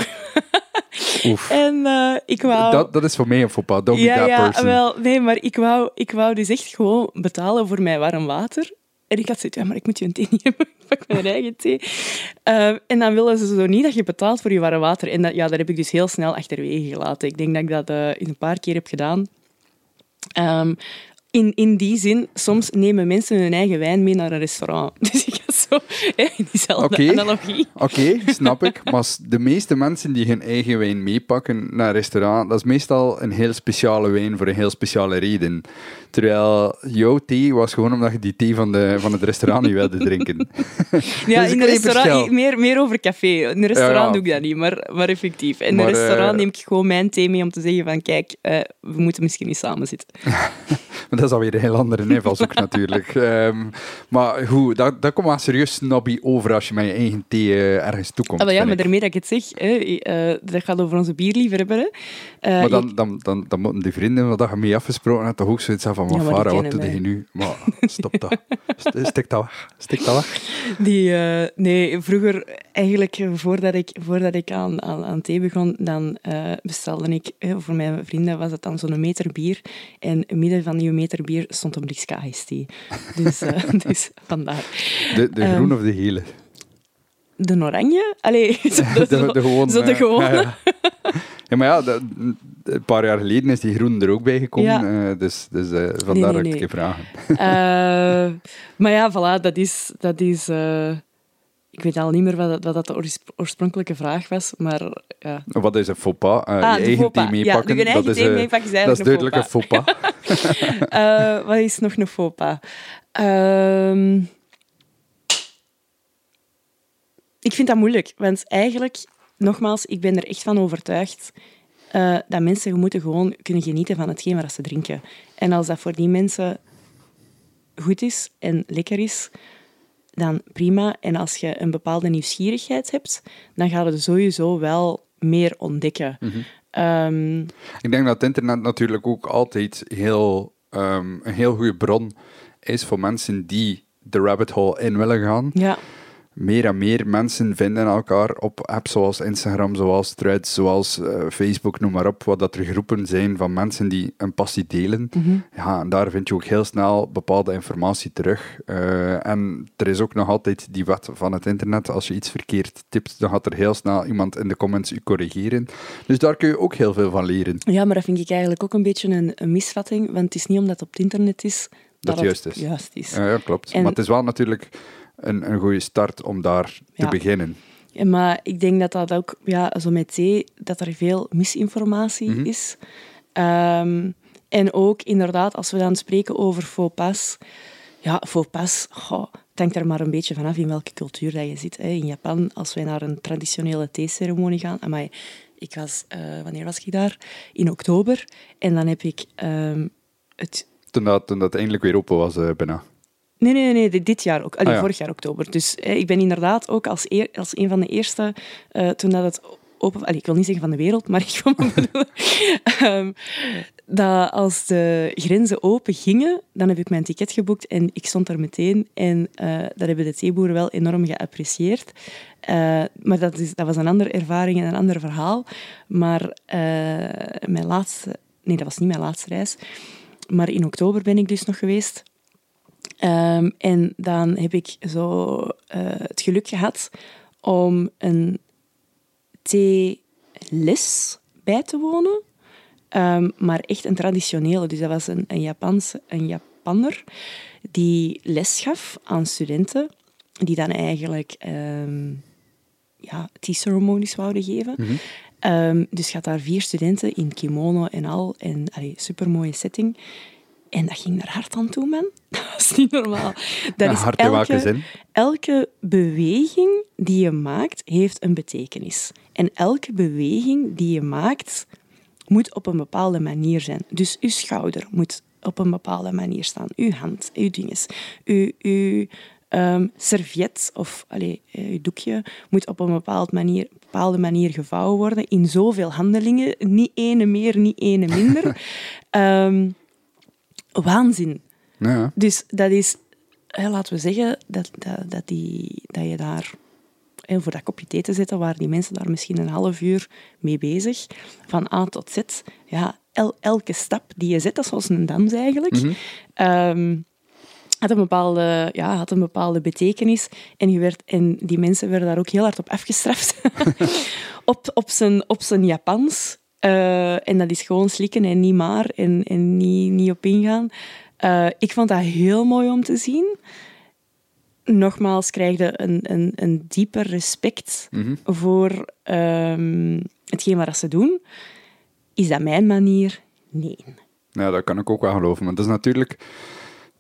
Oef. En eh, ik wou... Dat, dat is voor mij een faux pas. Don't ja, be that ja, person. wel, nee, maar ik wou, ik wou dus echt gewoon betalen voor mijn warm water. En ik had zoiets, ja, maar ik moet je een thee niet hebben. Ik pak mijn eigen thee. Ehm, en dan willen ze zo niet dat je betaalt voor je warm water. En dat, ja, dat heb ik dus heel snel achterwege gelaten. Ik denk dat ik dat eh, een paar keer heb gedaan. Ehm, in, in die zin, soms nemen mensen hun eigen wijn mee naar een restaurant. Dus ik zo diezelfde analogie. Oké, snap ik. Maar de meeste mensen die hun eigen wijn meepakken naar een restaurant, dat is meestal een heel speciale wijn voor een heel speciale reden. Terwijl jouw thee was gewoon omdat je die thee van, de, van het restaurant niet wilde drinken. Ja, in een restaurant, verschil. meer, meer over café. In een restaurant Ja, ja. doe ik dat niet, maar, maar effectief. In Maar, een restaurant eh, neem ik gewoon mijn thee mee om te zeggen van kijk, eh, we moeten misschien niet samen zitten. Maar dat is alweer een heel andere invalshoek natuurlijk. Ehm, maar goed, dat, dat komt wel serieus snobby over als je met je eigen thee eh, ergens toekomt. Ah, ja, maar daarmee dat ik het zeg, hè, eh, dat gaat over onze bierliefhebber. Eh, Maar dan, dan, dan, dan moeten die vrienden wat je mee afgesproken hebt, toch ook zoiets van, Ja, Farah, wat doe je nu? Maar stop dat. St- Stik dat weg. Stik dat weg. Die, nee, vroeger, eigenlijk voordat ik, voordat ik aan, aan, aan thee begon, dan bestelde ik, voor mijn vrienden was het dan zo'n meter bier. En midden van die meter bier stond een blik thee. Dus, dus vandaar. De, de Ehm, groen of de gele? De oranje? Allee, de, De, de gewone. zo de gewone. Ja, ja. Ja, maar ja, dat- een paar jaar geleden is die groen er ook bij gekomen. Ja. eh, dus dus eh, vandaar Nee, nee, dat ik het je vragen. Eh, maar ja, voilà, dat is... Dat is ik weet al niet meer wat, dat- wat dat de oors- oorspronkelijke vraag was, maar ja. Wat is een faux pas? Ah, je de eigen Ja, meepakken. dat is, meepakken is dat is duidelijk een een faux pas. Wat is nog een faux pas? Ehm, ik vind dat moeilijk, want eigenlijk, nogmaals, ik ben er echt van overtuigd eh, dat mensen moeten gewoon kunnen genieten van hetgeen wat ze drinken. En als dat voor die mensen goed is en lekker is, dan prima. En als je een bepaalde nieuwsgierigheid hebt, dan gaat het sowieso wel meer ontdekken. Ehm, Ik denk dat het internet natuurlijk ook altijd heel, ehm, een heel goede bron is voor mensen die de rabbit hole in willen gaan. ja, Meer en meer mensen vinden elkaar op apps zoals Instagram, zoals Threads, zoals eh, Facebook, noem maar op, wat dat er groepen zijn van mensen die een passie delen. Ja, en daar vind je ook heel snel bepaalde informatie terug. Eh, en er is ook nog altijd die wet van het internet. Als je iets verkeerd tipt, dan gaat er heel snel iemand in de comments u corrigeren. Dus daar kun je ook heel veel van leren. ja, maar dat vind ik eigenlijk ook een beetje een, een misvatting. Want het is niet omdat het op het internet is Dat het juist is. Juist is. Ja, ja, klopt. En- Maar het is wel natuurlijk een, een goede start om daar te beginnen. Ja, Maar ik denk dat dat ook, ja, zo met thee, dat er veel misinformatie Mhm. is. Ehm, en ook inderdaad, als we dan spreken over faux pas. Ja, faux pas, goh, het hangt er maar een beetje vanaf in welke cultuur dat je zit. Hè. In Japan, als wij naar een traditionele theeceremonie gaan... Amai, ik was, eh, wanneer was ik daar? In oktober. En dan heb ik ehm, het Toen dat, toen dat eindelijk weer open was, eh bijna. Nee, nee, nee, dit- jaar ook. Allee, Ah, ja. Vorig jaar oktober. Dus eh, ik ben inderdaad ook als, eer- als een van de eerste, eh, toen dat het open... Allee, ik wil niet zeggen van de wereld, maar ik wil bedoelen... ehm, dat als de grenzen open gingen, dan heb ik mijn ticket geboekt en ik stond er meteen. En eh, dat hebben de theeboeren wel enorm geapprecieerd. Eh, maar dat, is, dat was een andere ervaring en een ander verhaal. Maar mijn laatste... Nee, dat was niet mijn laatste reis. Maar in oktober ben ik dus nog geweest. Ehm, en dan heb ik zo eh, het geluk gehad om een theeles bij te wonen. Ehm, maar echt een traditionele. Dus dat was een, een, Japanse, een Japanner die les gaf aan studenten. Die dan eigenlijk ehm ja, tea-ceremonies wouden geven. Ehm, dus had daar vier studenten in kimono en al. En allee, supermooie setting. En dat ging er hard aan toe, man. Dat was niet normaal. Dat is zin? elke beweging die je maakt, heeft een betekenis. En elke beweging die je maakt, moet op een bepaalde manier zijn. Dus uw schouder moet op een bepaalde manier staan. Uw hand, uw dinges. Uw, uw ehm, serviet of allee, eh, uw doekje moet op een bepaald manier, bepaalde manier gevouwen worden. In zoveel handelingen. Niet ene meer, niet ene minder. Ehm, waanzin. Ja. Dus dat is, hè, laten we zeggen, dat, dat, dat, die, dat je daar hè, voor dat kopje thee te zetten, waar die mensen daar misschien een half uur mee bezig, van A tot Z. Ja, el- elke stap die je zet, dat is zoals een dans eigenlijk, ehm, had, een bepaalde, ja, had een bepaalde betekenis. En, je werd, en die mensen werden daar ook heel hard op afgestraft. op, op, zijn, op zijn Japans. Eh, en dat is gewoon slikken en niet maar en, en niet, niet op ingaan. Eh, ik vond dat heel mooi om te zien. Nogmaals, krijg je een, een, een dieper respect voor ehm, hetgeen wat ze doen. Is dat mijn manier? Nee. Ja, dat kan ik ook wel geloven. Maar dat is natuurlijk...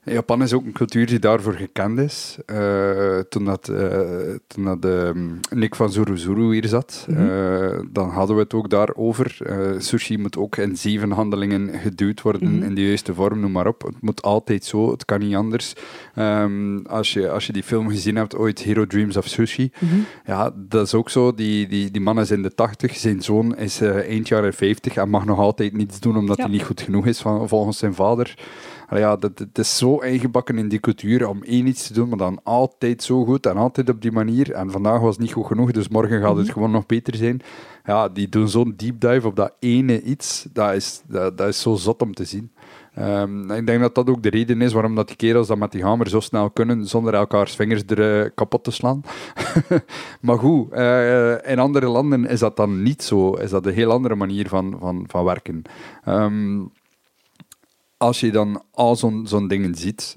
Japan is ook een cultuur die daarvoor gekend is. Eh, toen dat, toen dat ehm, Nick van Zuru Zuru hier zat, eh, dan hadden we het ook daarover. Sushi moet ook in zeven handelingen geduwd worden in de juiste vorm, noem maar op. Het moet altijd zo, het kan niet anders. Ehm, als, je, als je die film gezien hebt, ooit Hero Dreams of Sushi, ja, dat is ook zo. Die, die, die man is in de tachtig, zijn zoon is eind jaren 50 en mag nog altijd niets doen omdat Ja. hij niet goed genoeg is van, volgens zijn vader. Ja, dat, het is zo ingebakken in die cultuur om één iets te doen, maar dan altijd zo goed en altijd op die manier. En vandaag was het niet goed genoeg, dus morgen gaat het gewoon nog beter zijn. Ja, die doen zo'n deep dive op dat ene iets. Dat is, dat, dat is zo zot om te zien. Ehm, ik denk dat dat ook de reden is waarom dat die kerels dat met die hamer zo snel kunnen, zonder elkaars vingers er eh, kapot te slaan. maar goed, eh, in andere landen is dat dan niet zo. Is dat een heel andere manier van, van, van werken. Ehm, als je dan al zo'n zo'n dingen ziet,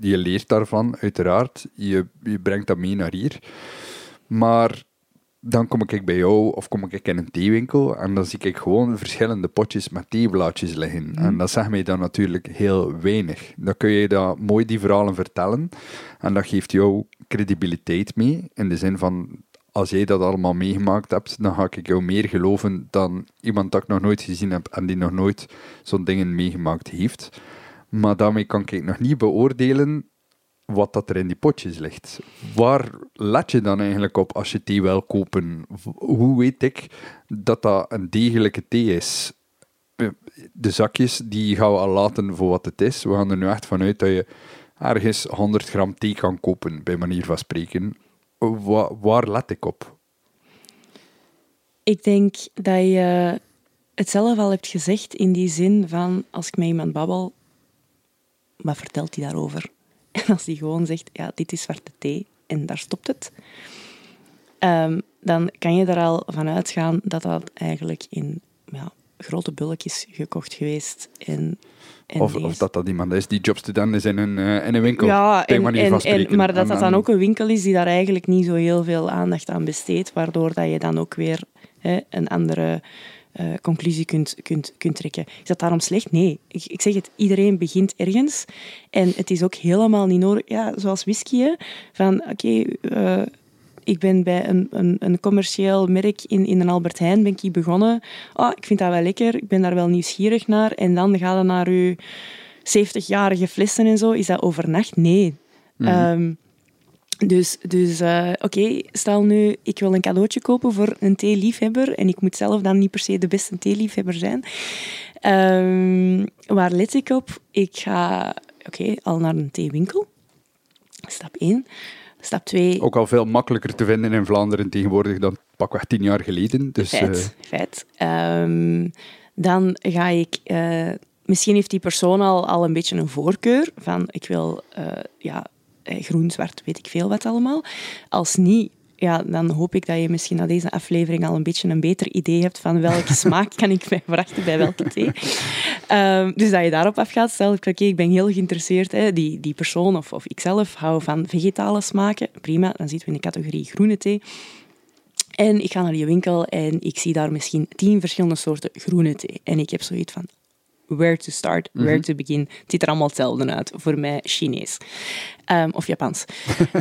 je leert daarvan, uiteraard. Je, je brengt dat mee naar hier. Maar dan kom ik bij jou of kom ik in een theewinkel en dan zie ik gewoon verschillende potjes met theeblaadjes liggen. En dat zegt mij dan natuurlijk heel weinig. Dan kun je dat mooi die verhalen vertellen en dat geeft jou credibiliteit mee, in de zin van als jij dat allemaal meegemaakt hebt, dan ga ik jou meer geloven dan iemand dat ik nog nooit gezien heb en die nog nooit zo'n dingen meegemaakt heeft. Maar daarmee kan ik nog niet beoordelen wat dat er in die potjes ligt. Waar let je dan eigenlijk op als je thee wil kopen? Hoe weet ik dat dat een degelijke thee is? De zakjes die gaan we al laten voor wat het is. We gaan er nu echt vanuit dat je ergens 100 gram thee kan kopen, bij manier van spreken. Waar let ik op? Ik denk dat je het zelf al hebt gezegd in die zin van als ik met iemand babbel, wat vertelt hij daarover? En als hij gewoon zegt, ja, dit is zwarte thee en daar stopt het, um, dan kan je er al van uitgaan dat dat eigenlijk in ja, grote bulkjes gekocht geweest. En, en of, of, dat dat iemand is die jobstudent is in een, uh, in een winkel. Ja, en, en, en, maar dat dat dan ook een winkel is die daar eigenlijk niet zo heel veel aandacht aan besteedt, waardoor dat je dan ook weer hè, een andere uh, conclusie kunt, kunt, kunt trekken. Is dat daarom slecht? Nee. Ik, ik, zeg het, iedereen begint ergens. En het is ook helemaal niet nodig, ja, zoals whisky, van oké, eh, ik ben bij een, een, een, commercieel merk in, in een Albert Heijn ben ik begonnen. Oh, ik vind dat wel lekker, ik ben daar wel nieuwsgierig naar. En dan ga je naar je 70-jarige flessen en zo. Is dat overnacht? Nee. Mhm. Ehm, dus, dus uh, oké, stel nu, ik wil een cadeautje kopen voor een theeliefhebber en ik moet zelf dan niet per se de beste theeliefhebber zijn. Um, waar let ik op? Ik ga, oké, al naar een theewinkel. Stap 1. Stap 2. Ook al veel makkelijker te vinden in Vlaanderen tegenwoordig dan pakweg tien jaar geleden. Dus, feit, uh... feit. Um, dan ga ik... Uh, misschien heeft die persoon al, al een beetje een voorkeur van ik wil uh, ja, eh, groen, zwart, weet ik veel wat allemaal. Als niet, ja, dan hoop ik dat je misschien na deze aflevering al een beetje een beter idee hebt van welke smaak kan ik mij verwachten bij welke thee. Um, dus dat je daarop afgaat. Stel, oké, okay, ik ben heel geïnteresseerd, hè, die, die persoon of, of ikzelf hou van vegetale smaken. Prima, dan zitten we in de categorie groene thee. En ik ga naar die winkel en ik zie daar misschien tien verschillende soorten groene thee. En ik heb zoiets van, where to start, where mhm. to begin. Het ziet er allemaal hetzelfde uit. Voor mij Chinees. Um, of Japans.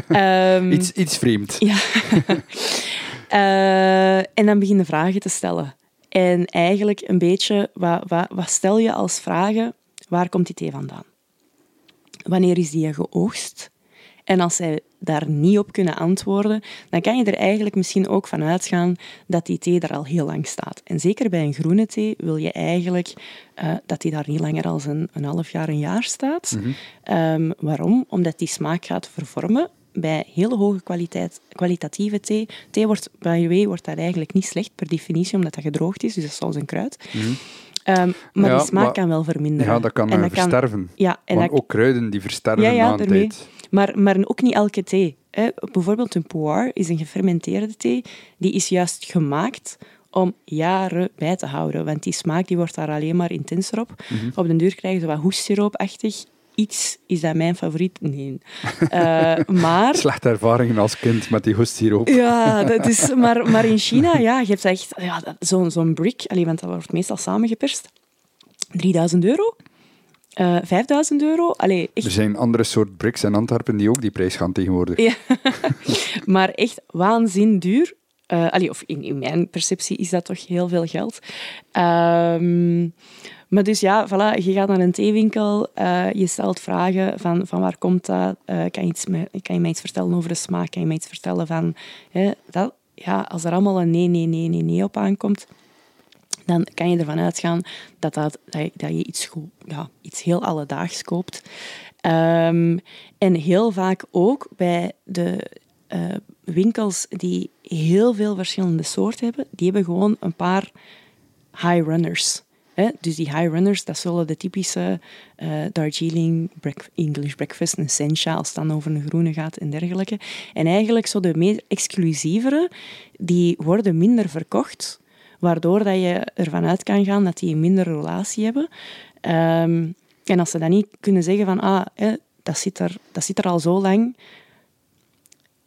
um, iets, iets vreemd. Ja. uh, en dan begin je vragen te stellen. En eigenlijk een beetje, wat, wat, wat stel je als vragen? Waar komt die thee vandaan? Wanneer is die geoogst? En als zij daar niet op kunnen antwoorden, dan kan je er eigenlijk misschien ook van uitgaan dat die thee er al heel lang staat. En zeker bij een groene thee wil je eigenlijk uh, dat die daar niet langer als een, een half jaar, een jaar staat. Mhm. Ehm, waarom? Omdat die smaak gaat vervormen bij hele hoge kwaliteit, kwalitatieve thee. Thee wordt, bij je wordt dat eigenlijk niet slecht per definitie, omdat dat gedroogd is, dus dat is zoals een kruid. Mhm. Ehm, maar die smaak kan wel verminderen. Ja, dat kan en dat versterven. Kan, ja, en Want ook kruiden die versterven ja, ja, na een tijd. Maar, maar ook niet elke thee. Hè. Bijvoorbeeld een pu'er is een gefermenteerde thee. Die is juist gemaakt om jaren bij te houden. Want die smaak die wordt daar alleen maar intenser op. Mhm. Op den duur krijgen ze wat hoestsiroopachtig iets is dat mijn favoriet? Nee. Uh, maar... Slechte ervaringen als kind met die hoestsiroop. Ja, dat is, maar, maar in China, ja, je hebt echt ja, zo'n zo'n brick, allee, want dat wordt meestal samengeperst. 3000 euro. Uh, eh, 5000 euro. Allee, echt... Er zijn andere soort bricks in Antwerpen die ook die prijs gaan tegenwoordig. Ja. maar echt waanzin duur. Uh, allee, of in, in, mijn perceptie is dat toch heel veel geld. Um, maar dus ja, voilà, je gaat naar een theewinkel, uh, je stelt vragen van, van waar komt dat? Uh, kan, je iets kan je mij iets vertellen over de smaak? Kan je mij iets vertellen van... Hè, dat, ja, als er allemaal een nee, nee, nee, nee, nee op aankomt, dan kan je ervan uitgaan dat, dat, dat, je iets, ja, iets heel alledaags koopt. Um, en heel vaak ook bij de uh, winkels die heel veel verschillende soorten hebben, die hebben gewoon een paar high runners. Hè? Dus die high runners, dat zullen de typische uh, Darjeeling English Breakfast, een Sencha, als het dan over een groene gaat en dergelijke. En eigenlijk zo de meer exclusievere, die worden minder verkocht, waardoor dat je ervan uit kan gaan dat die een minder relatie hebben. Um, en als ze dan niet kunnen zeggen van, ah, hè, dat, zit er, dat zit er al zo lang,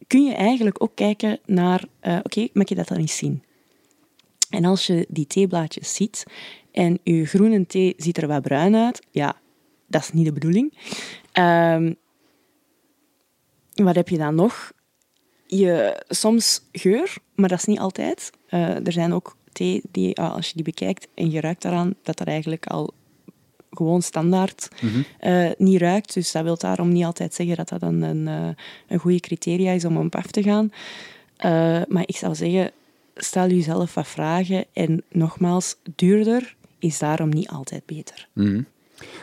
kun je eigenlijk ook kijken naar, uh, oké, okay, mag je dat dan eens zien? En als je die theeblaadjes ziet en je groene thee ziet er wat bruin uit, ja, dat is niet de bedoeling. Um, wat heb je dan nog? Je, soms geur, maar dat is niet altijd. Uh, er zijn ook thee die, als je die bekijkt en je ruikt daaraan, dat dat eigenlijk al gewoon standaard eh, niet ruikt. Dus dat wil daarom niet altijd zeggen dat dat een, een, eh, een goede criteria is om op af te gaan. Eh, maar ik zou zeggen, stel jezelf wat vragen. En nogmaals, duurder is daarom niet altijd beter. Mhm.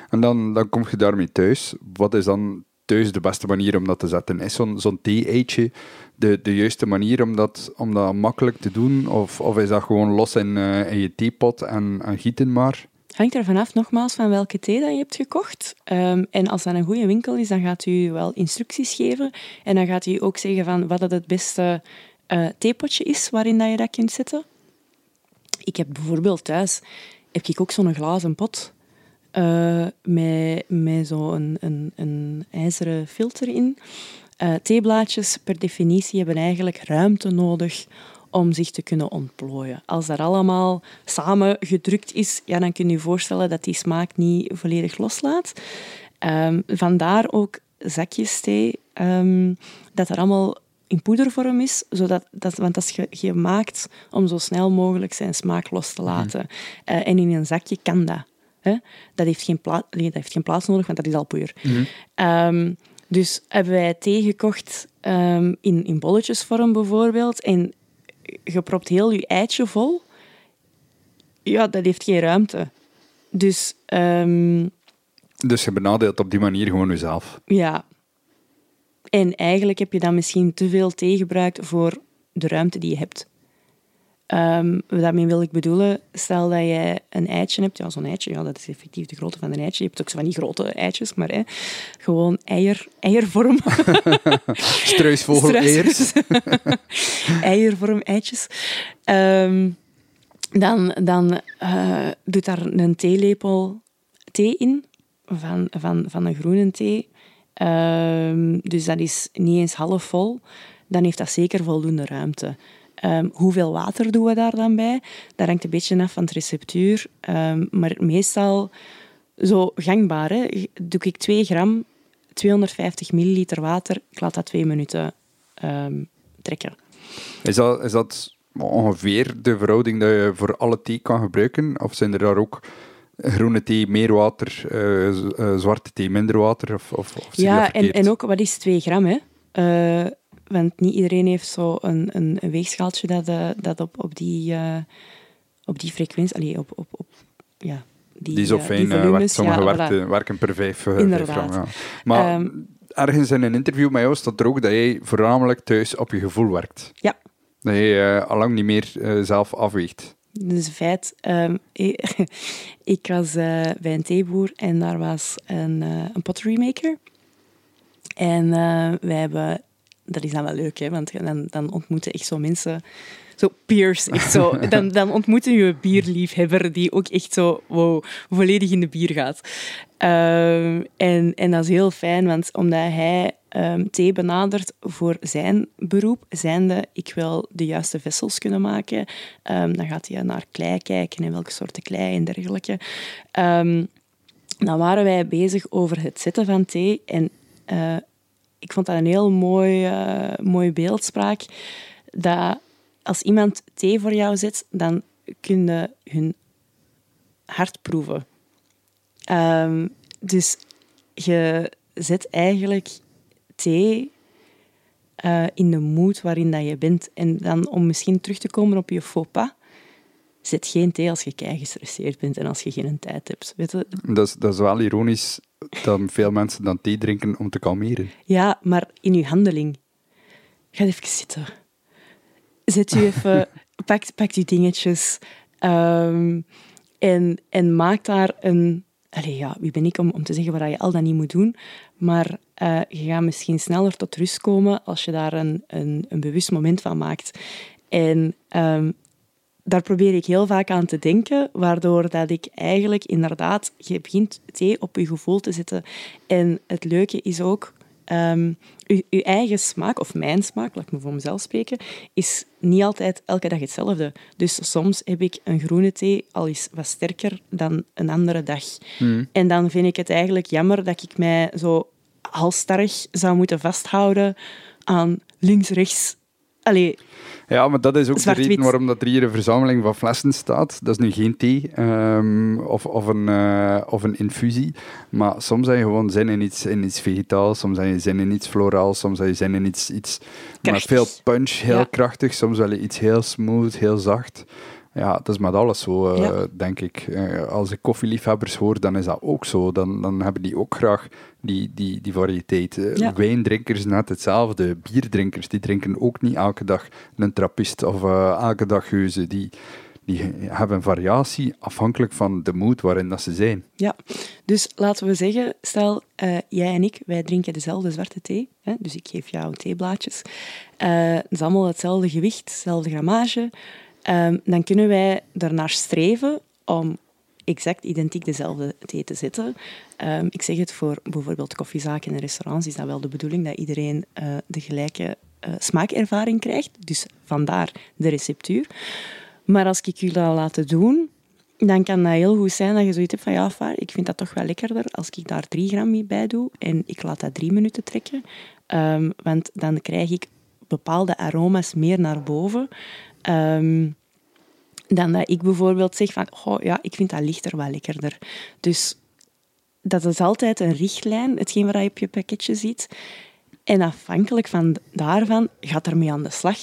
En dan, dan kom je daarmee thuis. Wat is dan thuis de beste manier om dat te zetten? Is zo'n zo'n thee-eitje de, de juiste manier om dat, om dat makkelijk te doen? Of, of is dat gewoon los in, eh, in je theepot en, en gieten maar? hangt er vanaf nogmaals van welke thee dat je hebt gekocht. Ehm, en als dat een goede winkel is, dan gaat u wel instructies geven. En dan gaat u ook zeggen van wat het, het beste uh, theepotje is waarin dat je dat kunt zetten. Ik heb bijvoorbeeld thuis heb ik ook zo'n glazen pot uh, met, met zo'n een, een, ijzeren filter in. Uh, theeblaadjes per definitie hebben eigenlijk ruimte nodig om zich te kunnen ontplooien. Als dat allemaal samen gedrukt is, ja, dan kun je je voorstellen dat die smaak niet volledig loslaat. Um, vandaar ook zakjes thee, um, dat er allemaal in poedervorm is, zodat, dat, want dat is gemaakt om zo snel mogelijk zijn smaak los te laten. Mm. Uh, en in een zakje kan dat. Hè? Dat, heeft geen dat heeft geen plaats nodig, want dat is al puur. Mm. Um, dus hebben wij thee gekocht um, in, in bolletjesvorm bijvoorbeeld. En je propt heel je eitje vol. Ja, dat heeft geen ruimte. Dus... Um, dus je benadeelt op die manier gewoon jezelf. Ja. En eigenlijk heb je dan misschien te veel thee gebruikt voor de ruimte die je hebt. Um, daarmee wil ik bedoelen, stel dat jij een eitje hebt, ja, zo'n eitje, ja, dat is effectief de grootte van een eitje. Je hebt ook zo van die grote eitjes, maar hè, gewoon eier, eiervorm. Struisvogel eiers. eiervorm eitjes. Um, dan dan uh, doet daar een theelepel thee in, van, van, van een groene thee. Um, dus dat is niet eens half vol. Dan heeft dat zeker voldoende ruimte. Um, hoeveel water doen we daar dan bij? Dat hangt een beetje af van het receptuur. Um, maar meestal zo gangbaar. Hè? Doe ik 2 gram, 250 milliliter water. Ik laat dat twee minuten trekken. Is dat, is ongeveer de verhouding dat je voor alle thee kan gebruiken? Of zijn er daar ook groene thee meer water, uh, uh, zwarte thee minder water? Of, of, of ja, en, en ook wat is 2 gram? Hè? Uh, want niet iedereen heeft zo een, een, een weegschaaltje dat, uh, dat op, op, die, op die frequentie... Allee, op, op, op, ja, die, die zo fijn uh, werkt. Sommige ja, werken, voilà. werken per vijf, vijf gram. Ja. Maar um, ergens in een interview met jou staat er ook dat jij voornamelijk thuis op je gevoel werkt. Ja. Dat je uh, allang niet meer zelf afweegt. Dat is een feit. Um, ik was uh, bij een theeboer en daar was een, een pottery maker. En wij hebben dat is dan wel leuk, hè, want dan, dan ontmoeten echt zo mensen, zo peers, echt zo. Dan, dan ontmoeten je een bierliefhebber die ook echt zo wow, volledig in de bier gaat. Um, en, en dat is heel fijn, want omdat hij um, benadert voor zijn beroep, zijnde ik wil de juiste vessels kunnen maken, um, dan gaat hij naar klei kijken en welke soorten klei en dergelijke. dan waren wij bezig over het zetten van thee en uh, ik vond dat een heel mooi, uh, mooi beeldspraak. Dat als iemand thee voor jou zet, dan kun je hun hart proeven. Dus je zet eigenlijk thee uh, in de moed waarin dat je bent. En dan om misschien terug te komen op je faux pas, zet geen thee als je kei gestresseerd bent en als je geen tijd hebt. Weet je? Dat, is, dat is wel ironisch dat veel mensen dan thee drinken om te kalmeren. Ja, maar in uw handeling. Ga even zitten. Zet u even, pak, pak die dingetjes um, en, en maak daar een... Allee, ja, wie ben ik om, om te zeggen wat je al dan niet moet doen, maar uh, je gaat misschien sneller tot rust komen als je daar een, een, een bewust moment van maakt. En um, daar probeer ik heel vaak aan te denken, waardoor dat ik eigenlijk inderdaad, je begint thee op je gevoel te zetten. En het leuke is ook, um, je, eigen smaak, of mijn smaak, laat ik me voor mezelf spreken, is niet altijd elke dag hetzelfde. Dus soms heb ik een groene thee al eens wat sterker dan een andere dag. Hmm. En dan vind ik het eigenlijk jammer dat ik mij zo halstarrig zou moeten vasthouden aan links-rechts Allee, Ja, maar dat is ook de reden waarom dat er hier een verzameling van flessen staat. Dat is nu geen thee ehm, of, of, een, eh, of een infusie. Maar soms heb je gewoon zin in iets, in iets vegetaals, soms heb je zin in iets floraals, soms heb je zin in iets, iets met veel punch, heel Ja. krachtig. Soms je iets heel smooth, heel zacht. Ja, dat is met alles zo, eh, Ja. denk ik. Eh, als ik koffieliefhebbers hoor, dan is dat ook zo. Dan, dan hebben die ook graag die, die, die variëteit. Eh, Ja. Wijndrinkers net hetzelfde. Bierdrinkers, die drinken ook niet elke dag een trappist of elke dag geuze. Die, die hebben variatie afhankelijk van de mood waarin dat ze zijn. Ja, dus laten we zeggen, stel jij en ik, wij drinken dezelfde zwarte thee. Hè? Dus ik geef jou theeblaadjes. Eh het is allemaal hetzelfde gewicht, hetzelfde grammage. Ehm, dan kunnen wij ernaar streven om exact identiek dezelfde thee te zetten. Ehm, ik zeg het voor bijvoorbeeld koffiezaken en restaurants, is dat wel de bedoeling dat iedereen eh, de gelijke eh, smaakervaring krijgt. Dus vandaar de receptuur. Maar als ik jullie dat laten doen, dan kan dat heel goed zijn dat je zoiets hebt van ja, ik vind dat toch wel lekkerder als ik daar drie gram mee bij doe en ik laat dat drie minuten trekken. Ehm, want dan krijg ik bepaalde aroma's meer naar boven. Ehm, dan dat ik bijvoorbeeld zeg van, oh ja, ik vind dat lichter wel lekkerder. Dus dat is altijd een richtlijn, hetgeen wat je op je pakketje ziet. En afhankelijk van daarvan gaat ermee aan de slag.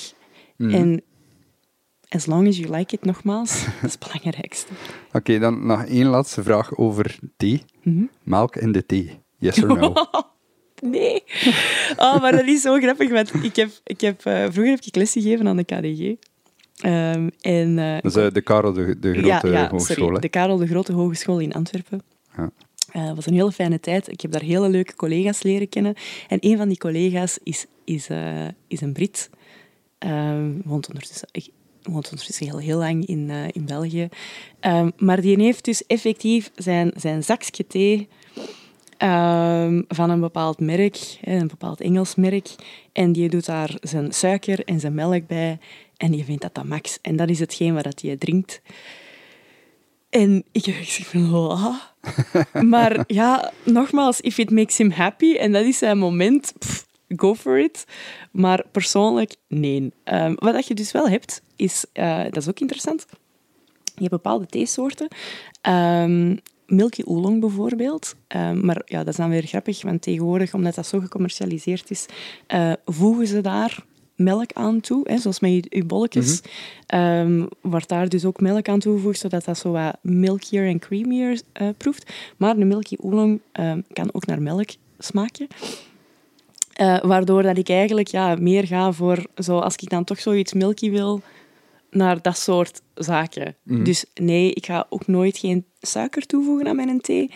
En as long as you like it, nogmaals, dat is het belangrijkste. Oké, dan nog één laatste vraag over thee. Melk in de thee. Yes or no? Nee. Oh, maar dat is zo grappig, want ik heb, ik heb, eh, vroeger heb ik les gegeven aan de KDG. Ehm, en, eh, Dat is eh, de Karel de, de Grote ja, ja, Hogeschool. sorry, de Karel de Grote Hogeschool in Antwerpen. Ja. Eh, was een hele fijne tijd. Ik heb daar hele leuke collega's leren kennen. En een van die collega's is, is, is een Brit. Ehm woont ondertussen, ik, woont ondertussen heel, heel lang in, in België. Ehm, maar die heeft dus effectief zijn, zijn zakje thee ehm, van een bepaald merk, een bepaald Engels merk. En die doet daar zijn suiker en zijn melk bij. En die vindt dat dat max. En dat is hetgeen wat hij drinkt. En ik heb gezegd van, oh. Maar ja, nogmaals, if it makes him happy, en dat is zijn moment, pff, go for it. Maar persoonlijk, nee. Ehm, wat dat je dus wel hebt, is, eh, dat is ook interessant, je hebt bepaalde theesoorten. Ehm Milky Oolong bijvoorbeeld. Ehm, maar ja, dat is dan weer grappig, want tegenwoordig, omdat dat zo gecommercialiseerd is, eh, voegen ze daar melk aan toe. Hè, zoals met je, je bolletjes. Ehm, wordt daar dus ook melk aan toegevoegd, zodat dat zo wat milkier en creamier eh, proeft. Maar de Milky Oolong ehm, kan ook naar melk smaken. Eh, waardoor dat ik eigenlijk ja, meer ga voor, zo, als ik dan toch zoiets milky wil, naar dat soort zaken. Dus nee, ik ga ook nooit geen suiker toevoegen aan mijn thee.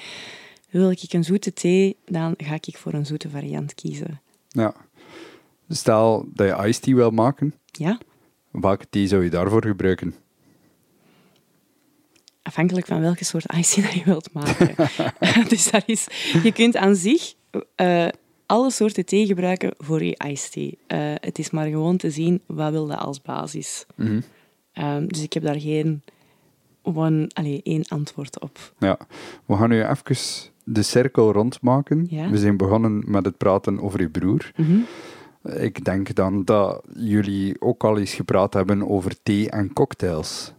Wil ik een zoete thee, dan ga ik voor een zoete variant kiezen. Ja. Stel dat je iced tea wil maken, Ja, welke thee zou je daarvoor gebruiken? afhankelijk van welke soort icing dat je wilt maken. dus dat is, je kunt aan zich eh, alle soorten thee gebruiken voor je iced tea. Eh, het is maar gewoon te zien wat wil je als basis. Ehm, dus ik heb daar geen one, allee, één antwoord op. Ja, we gaan nu even de cirkel rondmaken. Ja. We zijn begonnen met het praten over je broer. Mhm. Ik denk dan dat jullie ook al eens gepraat hebben over thee en cocktails.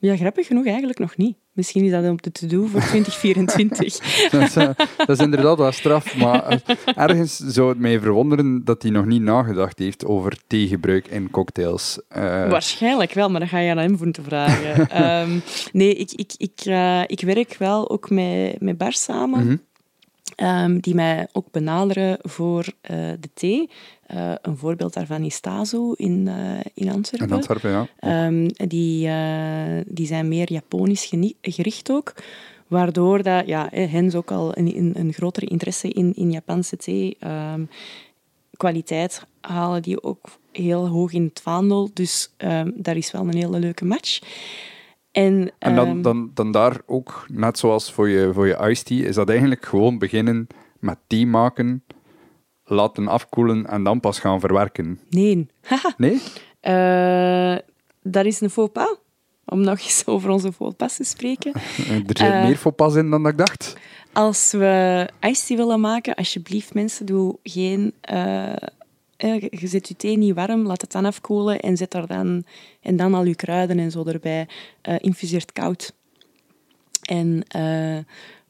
Ja, grappig genoeg eigenlijk nog niet. Misschien is dat op de to-do voor 2024. dat, is, eh, dat is inderdaad wel straf, maar eh, ergens zou het mij verwonderen dat hij nog niet nagedacht heeft over theegebruik in cocktails. Eh, Waarschijnlijk wel, maar dan ga je aan hem moeten vragen. Ehm, nee, ik, ik, ik, ik werk wel ook met, met Bart samen. Mhm. Ehm, die mij ook benaderen voor eh, de thee. Eh, een voorbeeld daarvan is Tazo in, eh, in Antwerpen. in Antwerpen, ja. Ehm, die, die zijn meer Japonisch gericht ook. Waardoor dat, ja, hen is ook al een, een, een grotere interesse in, in Japanse thee. Ehm, kwaliteit halen die ook heel hoog in het vaandel. Dus daar is wel een hele leuke match. En, En dan, ehm, dan, dan daar ook, net zoals voor je, voor je iced tea, is dat eigenlijk gewoon beginnen met thee maken, laten afkoelen en dan pas gaan verwerken. Nee. Nee? Eh, dat is een faux pas. Om nog eens over onze faux pas te spreken. Er zit Eh. meer faux pas in dan dat ik dacht. Als we iced tea willen maken, alsjeblieft mensen, doe geen Eh, je zet je thee niet warm, laat het dan afkoelen en zet er dan, en dan al je kruiden en zo erbij. Uh, infuseert koud. En uh,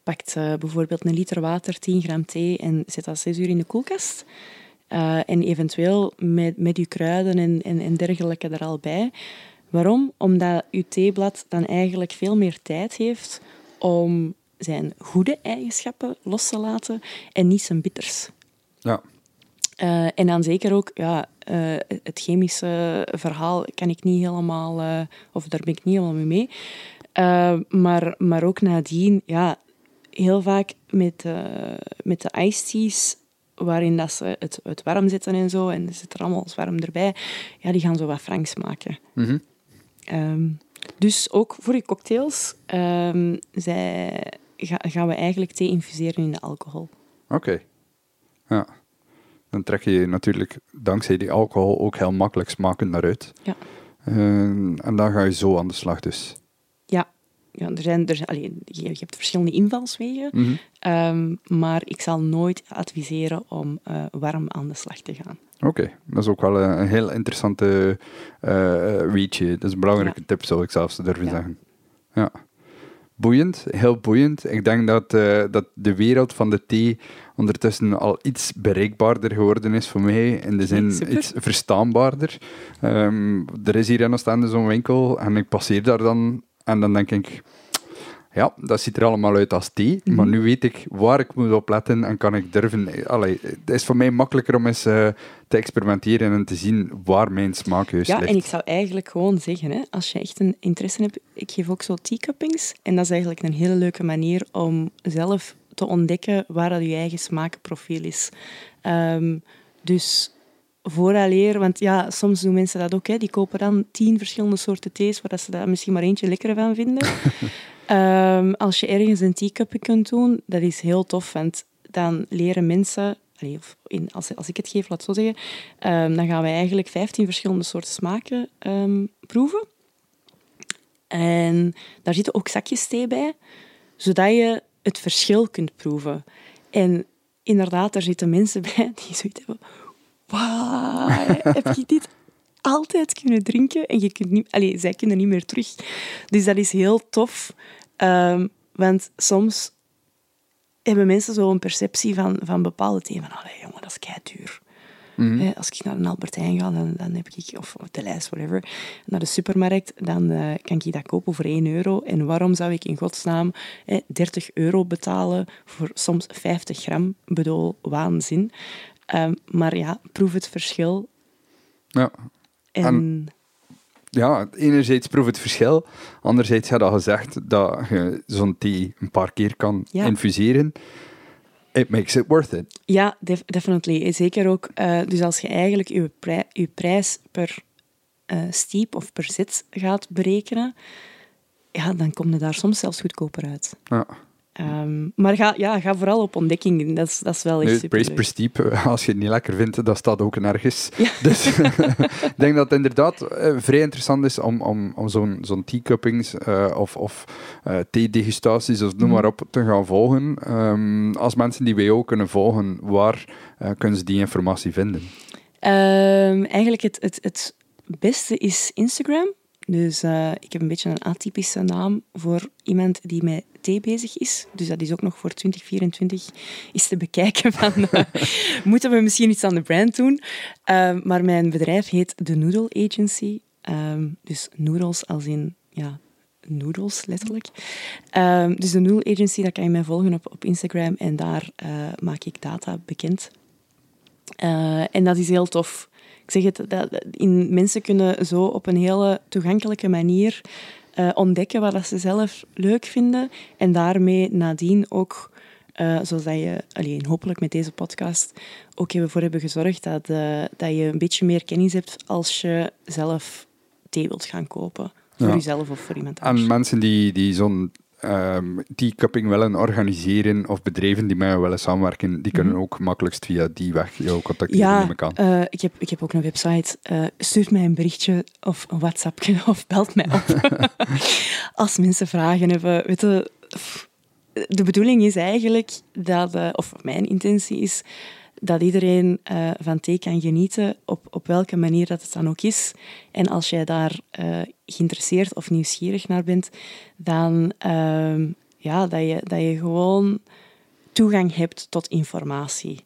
pakt bijvoorbeeld een liter water, 10 gram thee en zet dat 6 uur in de koelkast. en eventueel met, met je kruiden en, en, en dergelijke er al bij. Waarom? Omdat je theeblad dan eigenlijk veel meer tijd heeft om zijn goede eigenschappen los te laten en niet zijn bitters. Ja. Uh, en dan zeker ook ja, uh, het chemische verhaal kan ik niet helemaal, uh, of daar ben ik niet helemaal mee mee. maar, maar ook nadien, ja, heel vaak met, met de iced teas, waarin dat ze het, het warm zetten en zo, en er zit er allemaal warm erbij, ja, die gaan zo wat franks maken. Mm -hmm. dus ook voor je cocktails um, zij, ga, gaan we eigenlijk thee infuseren in de alcohol. Oké. Okay. Ja dan trek je natuurlijk dankzij die alcohol ook heel makkelijk smaken naar uit. Ja. Uh, en dan ga je zo aan de slag dus. Ja, ja er zijn, er, allee, je, je, hebt verschillende invalswegen, mm -hmm. maar ik zal nooit adviseren om uh, warm aan de slag te gaan. Oké, dat is ook wel een, een heel interessante uh, weetje. Dat is een belangrijke ja. tip, zou ik zelfs durven ja. zeggen. Ja boeiend, heel boeiend. Ik denk dat, uh, dat de wereld van de thee ondertussen al iets bereikbaarder geworden is voor mij. In de zin Super. iets verstaanbaarder. Um, er is hier in Oostende zo'n winkel en ik passeer daar dan en dan denk ik ja, dat ziet er allemaal uit als thee, maar Mhm. nu weet ik waar ik moet op letten en kan ik durven... Allee, het is voor mij makkelijker om eens eh, te experimenteren en te zien waar mijn smaak juist Ja, ligt. en ik zou eigenlijk gewoon zeggen, hè, als je echt een interesse hebt, ik geef ook zo teacuppings. En dat is eigenlijk een hele leuke manier om zelf te ontdekken waar dat je eigen smaakprofiel is. Ehm, dus vooraleer, want ja, soms doen mensen dat ook, hè, die kopen dan tien verschillende soorten thees, waar dat ze daar misschien maar eentje lekker van vinden. Ehm, als je ergens een teacupping kunt doen, dat is heel tof, want dan leren mensen in, als, als ik het geef, laat zo zeggen, ehm, dan gaan we eigenlijk 15 verschillende soorten smaken ehm, proeven. En daar zitten ook zakjes thee bij, zodat je het verschil kunt proeven. En inderdaad, daar zitten mensen bij die zoiets hebben. Wauw, heb je dit altijd kunnen drinken? En je kunt niet, allee, zij kunnen niet meer terug. Dus dat is heel tof. Ehm, want soms hebben mensen zo een perceptie van, van bepaalde thee. Van, allee, jongen, dat is kei duur. Mhm. Als ik naar een Albertijn ga, dan, dan heb ik, of, of de lijst, whatever, naar de supermarkt, dan eh, kan ik dat kopen voor 1 euro. En waarom zou ik in godsnaam hè, 30 euro betalen voor soms 50 gram? Ik bedoel, waanzin. Ehm, maar ja, proef het verschil. Ja. En, En- ja, enerzijds proef het verschil. Anderzijds had al gezegd dat je zo'n thee een paar keer kan Ja. infuseren. It makes it worth it. Ja, def- definitely. Zeker ook. eh, dus als je eigenlijk je, pri- je prijs per eh steep of per zit gaat berekenen, ja, dan kom je daar soms zelfs goedkoper uit. Ja. Ehm, maar ga, ja, ga vooral op ontdekking. Dat is, dat is wel echt Nu, super. praise steep, eh, als je het niet lekker vindt, dat staat ook nergens. Ja. Dus ik denk dat het inderdaad eh, vrij interessant is om, om, om zo'n zo'n teacuppings eh, of, of eh theedegustaties of noem Mhm. maar op te gaan volgen. Ehm, als mensen die WO kunnen volgen, waar kunnen ze die informatie vinden? Ehm, eigenlijk het, het, het beste is Instagram. Dus eh, ik heb een beetje een atypische naam voor iemand die met thee bezig is. Dus dat is ook nog voor 2024 is te bekijken van... eh, moeten we misschien iets aan de brand doen? Ehm, maar mijn bedrijf heet The Noodle Agency. Ehm, dus noodles als in... Ja, noodles, letterlijk. Ehm, dus de Noodle Agency, daar kan je mij volgen op, op Instagram. En daar eh, maak ik data bekend. En dat is heel tof. Ik zeg het, dat, in, mensen kunnen zo op een hele toegankelijke manier eh, ontdekken wat dat ze zelf leuk vinden. En daarmee nadien ook, eh, zoals dat je, alleen hopelijk met deze podcast, ook ervoor hebben gezorgd dat, eh, dat je een beetje meer kennis hebt als je zelf thee wilt gaan kopen. Voor Ja. jezelf of voor iemand anders. En mensen die, die zo'n ehm teacupping willen organiseren of bedrijven die met jou willen samenwerken, die kunnen ook makkelijkst via die weg jou contacteren, neem Ja, ik aan. eh, ik, heb, ik heb ook een website. Eh stuurt mij een berichtje of een WhatsAppje of belt mij op. Als mensen vragen hebben. Weet je, de bedoeling is eigenlijk dat, eh, of mijn intentie is, dat iedereen uh, van thee kan genieten, op, op welke manier dat het dan ook is. En als jij daar uh, geïnteresseerd of nieuwsgierig naar bent, dan uh, ja, dat, je, dat je gewoon toegang hebt tot informatie.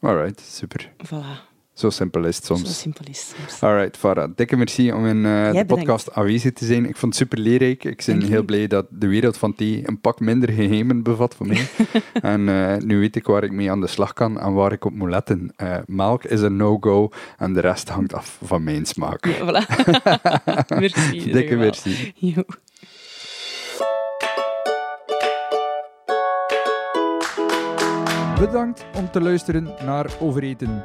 Alright, super. Voilà. Zo simpel is het soms. Zo simpel is het soms. Alright, Farah. Dikke merci om in uh, de podcast aanwezig te zijn. Ik vond het super leerrijk. Ik ben heel blij dat de wereld van thee een pak minder geheimen bevat voor mij. en uh, nu weet ik waar ik mee aan de slag kan en waar ik op moet letten. Uh, melk is een no-go en de rest hangt af van mijn smaak. Ja, voilà. merci. Dikke merci. Jo. Bedankt om te luisteren naar Overeten.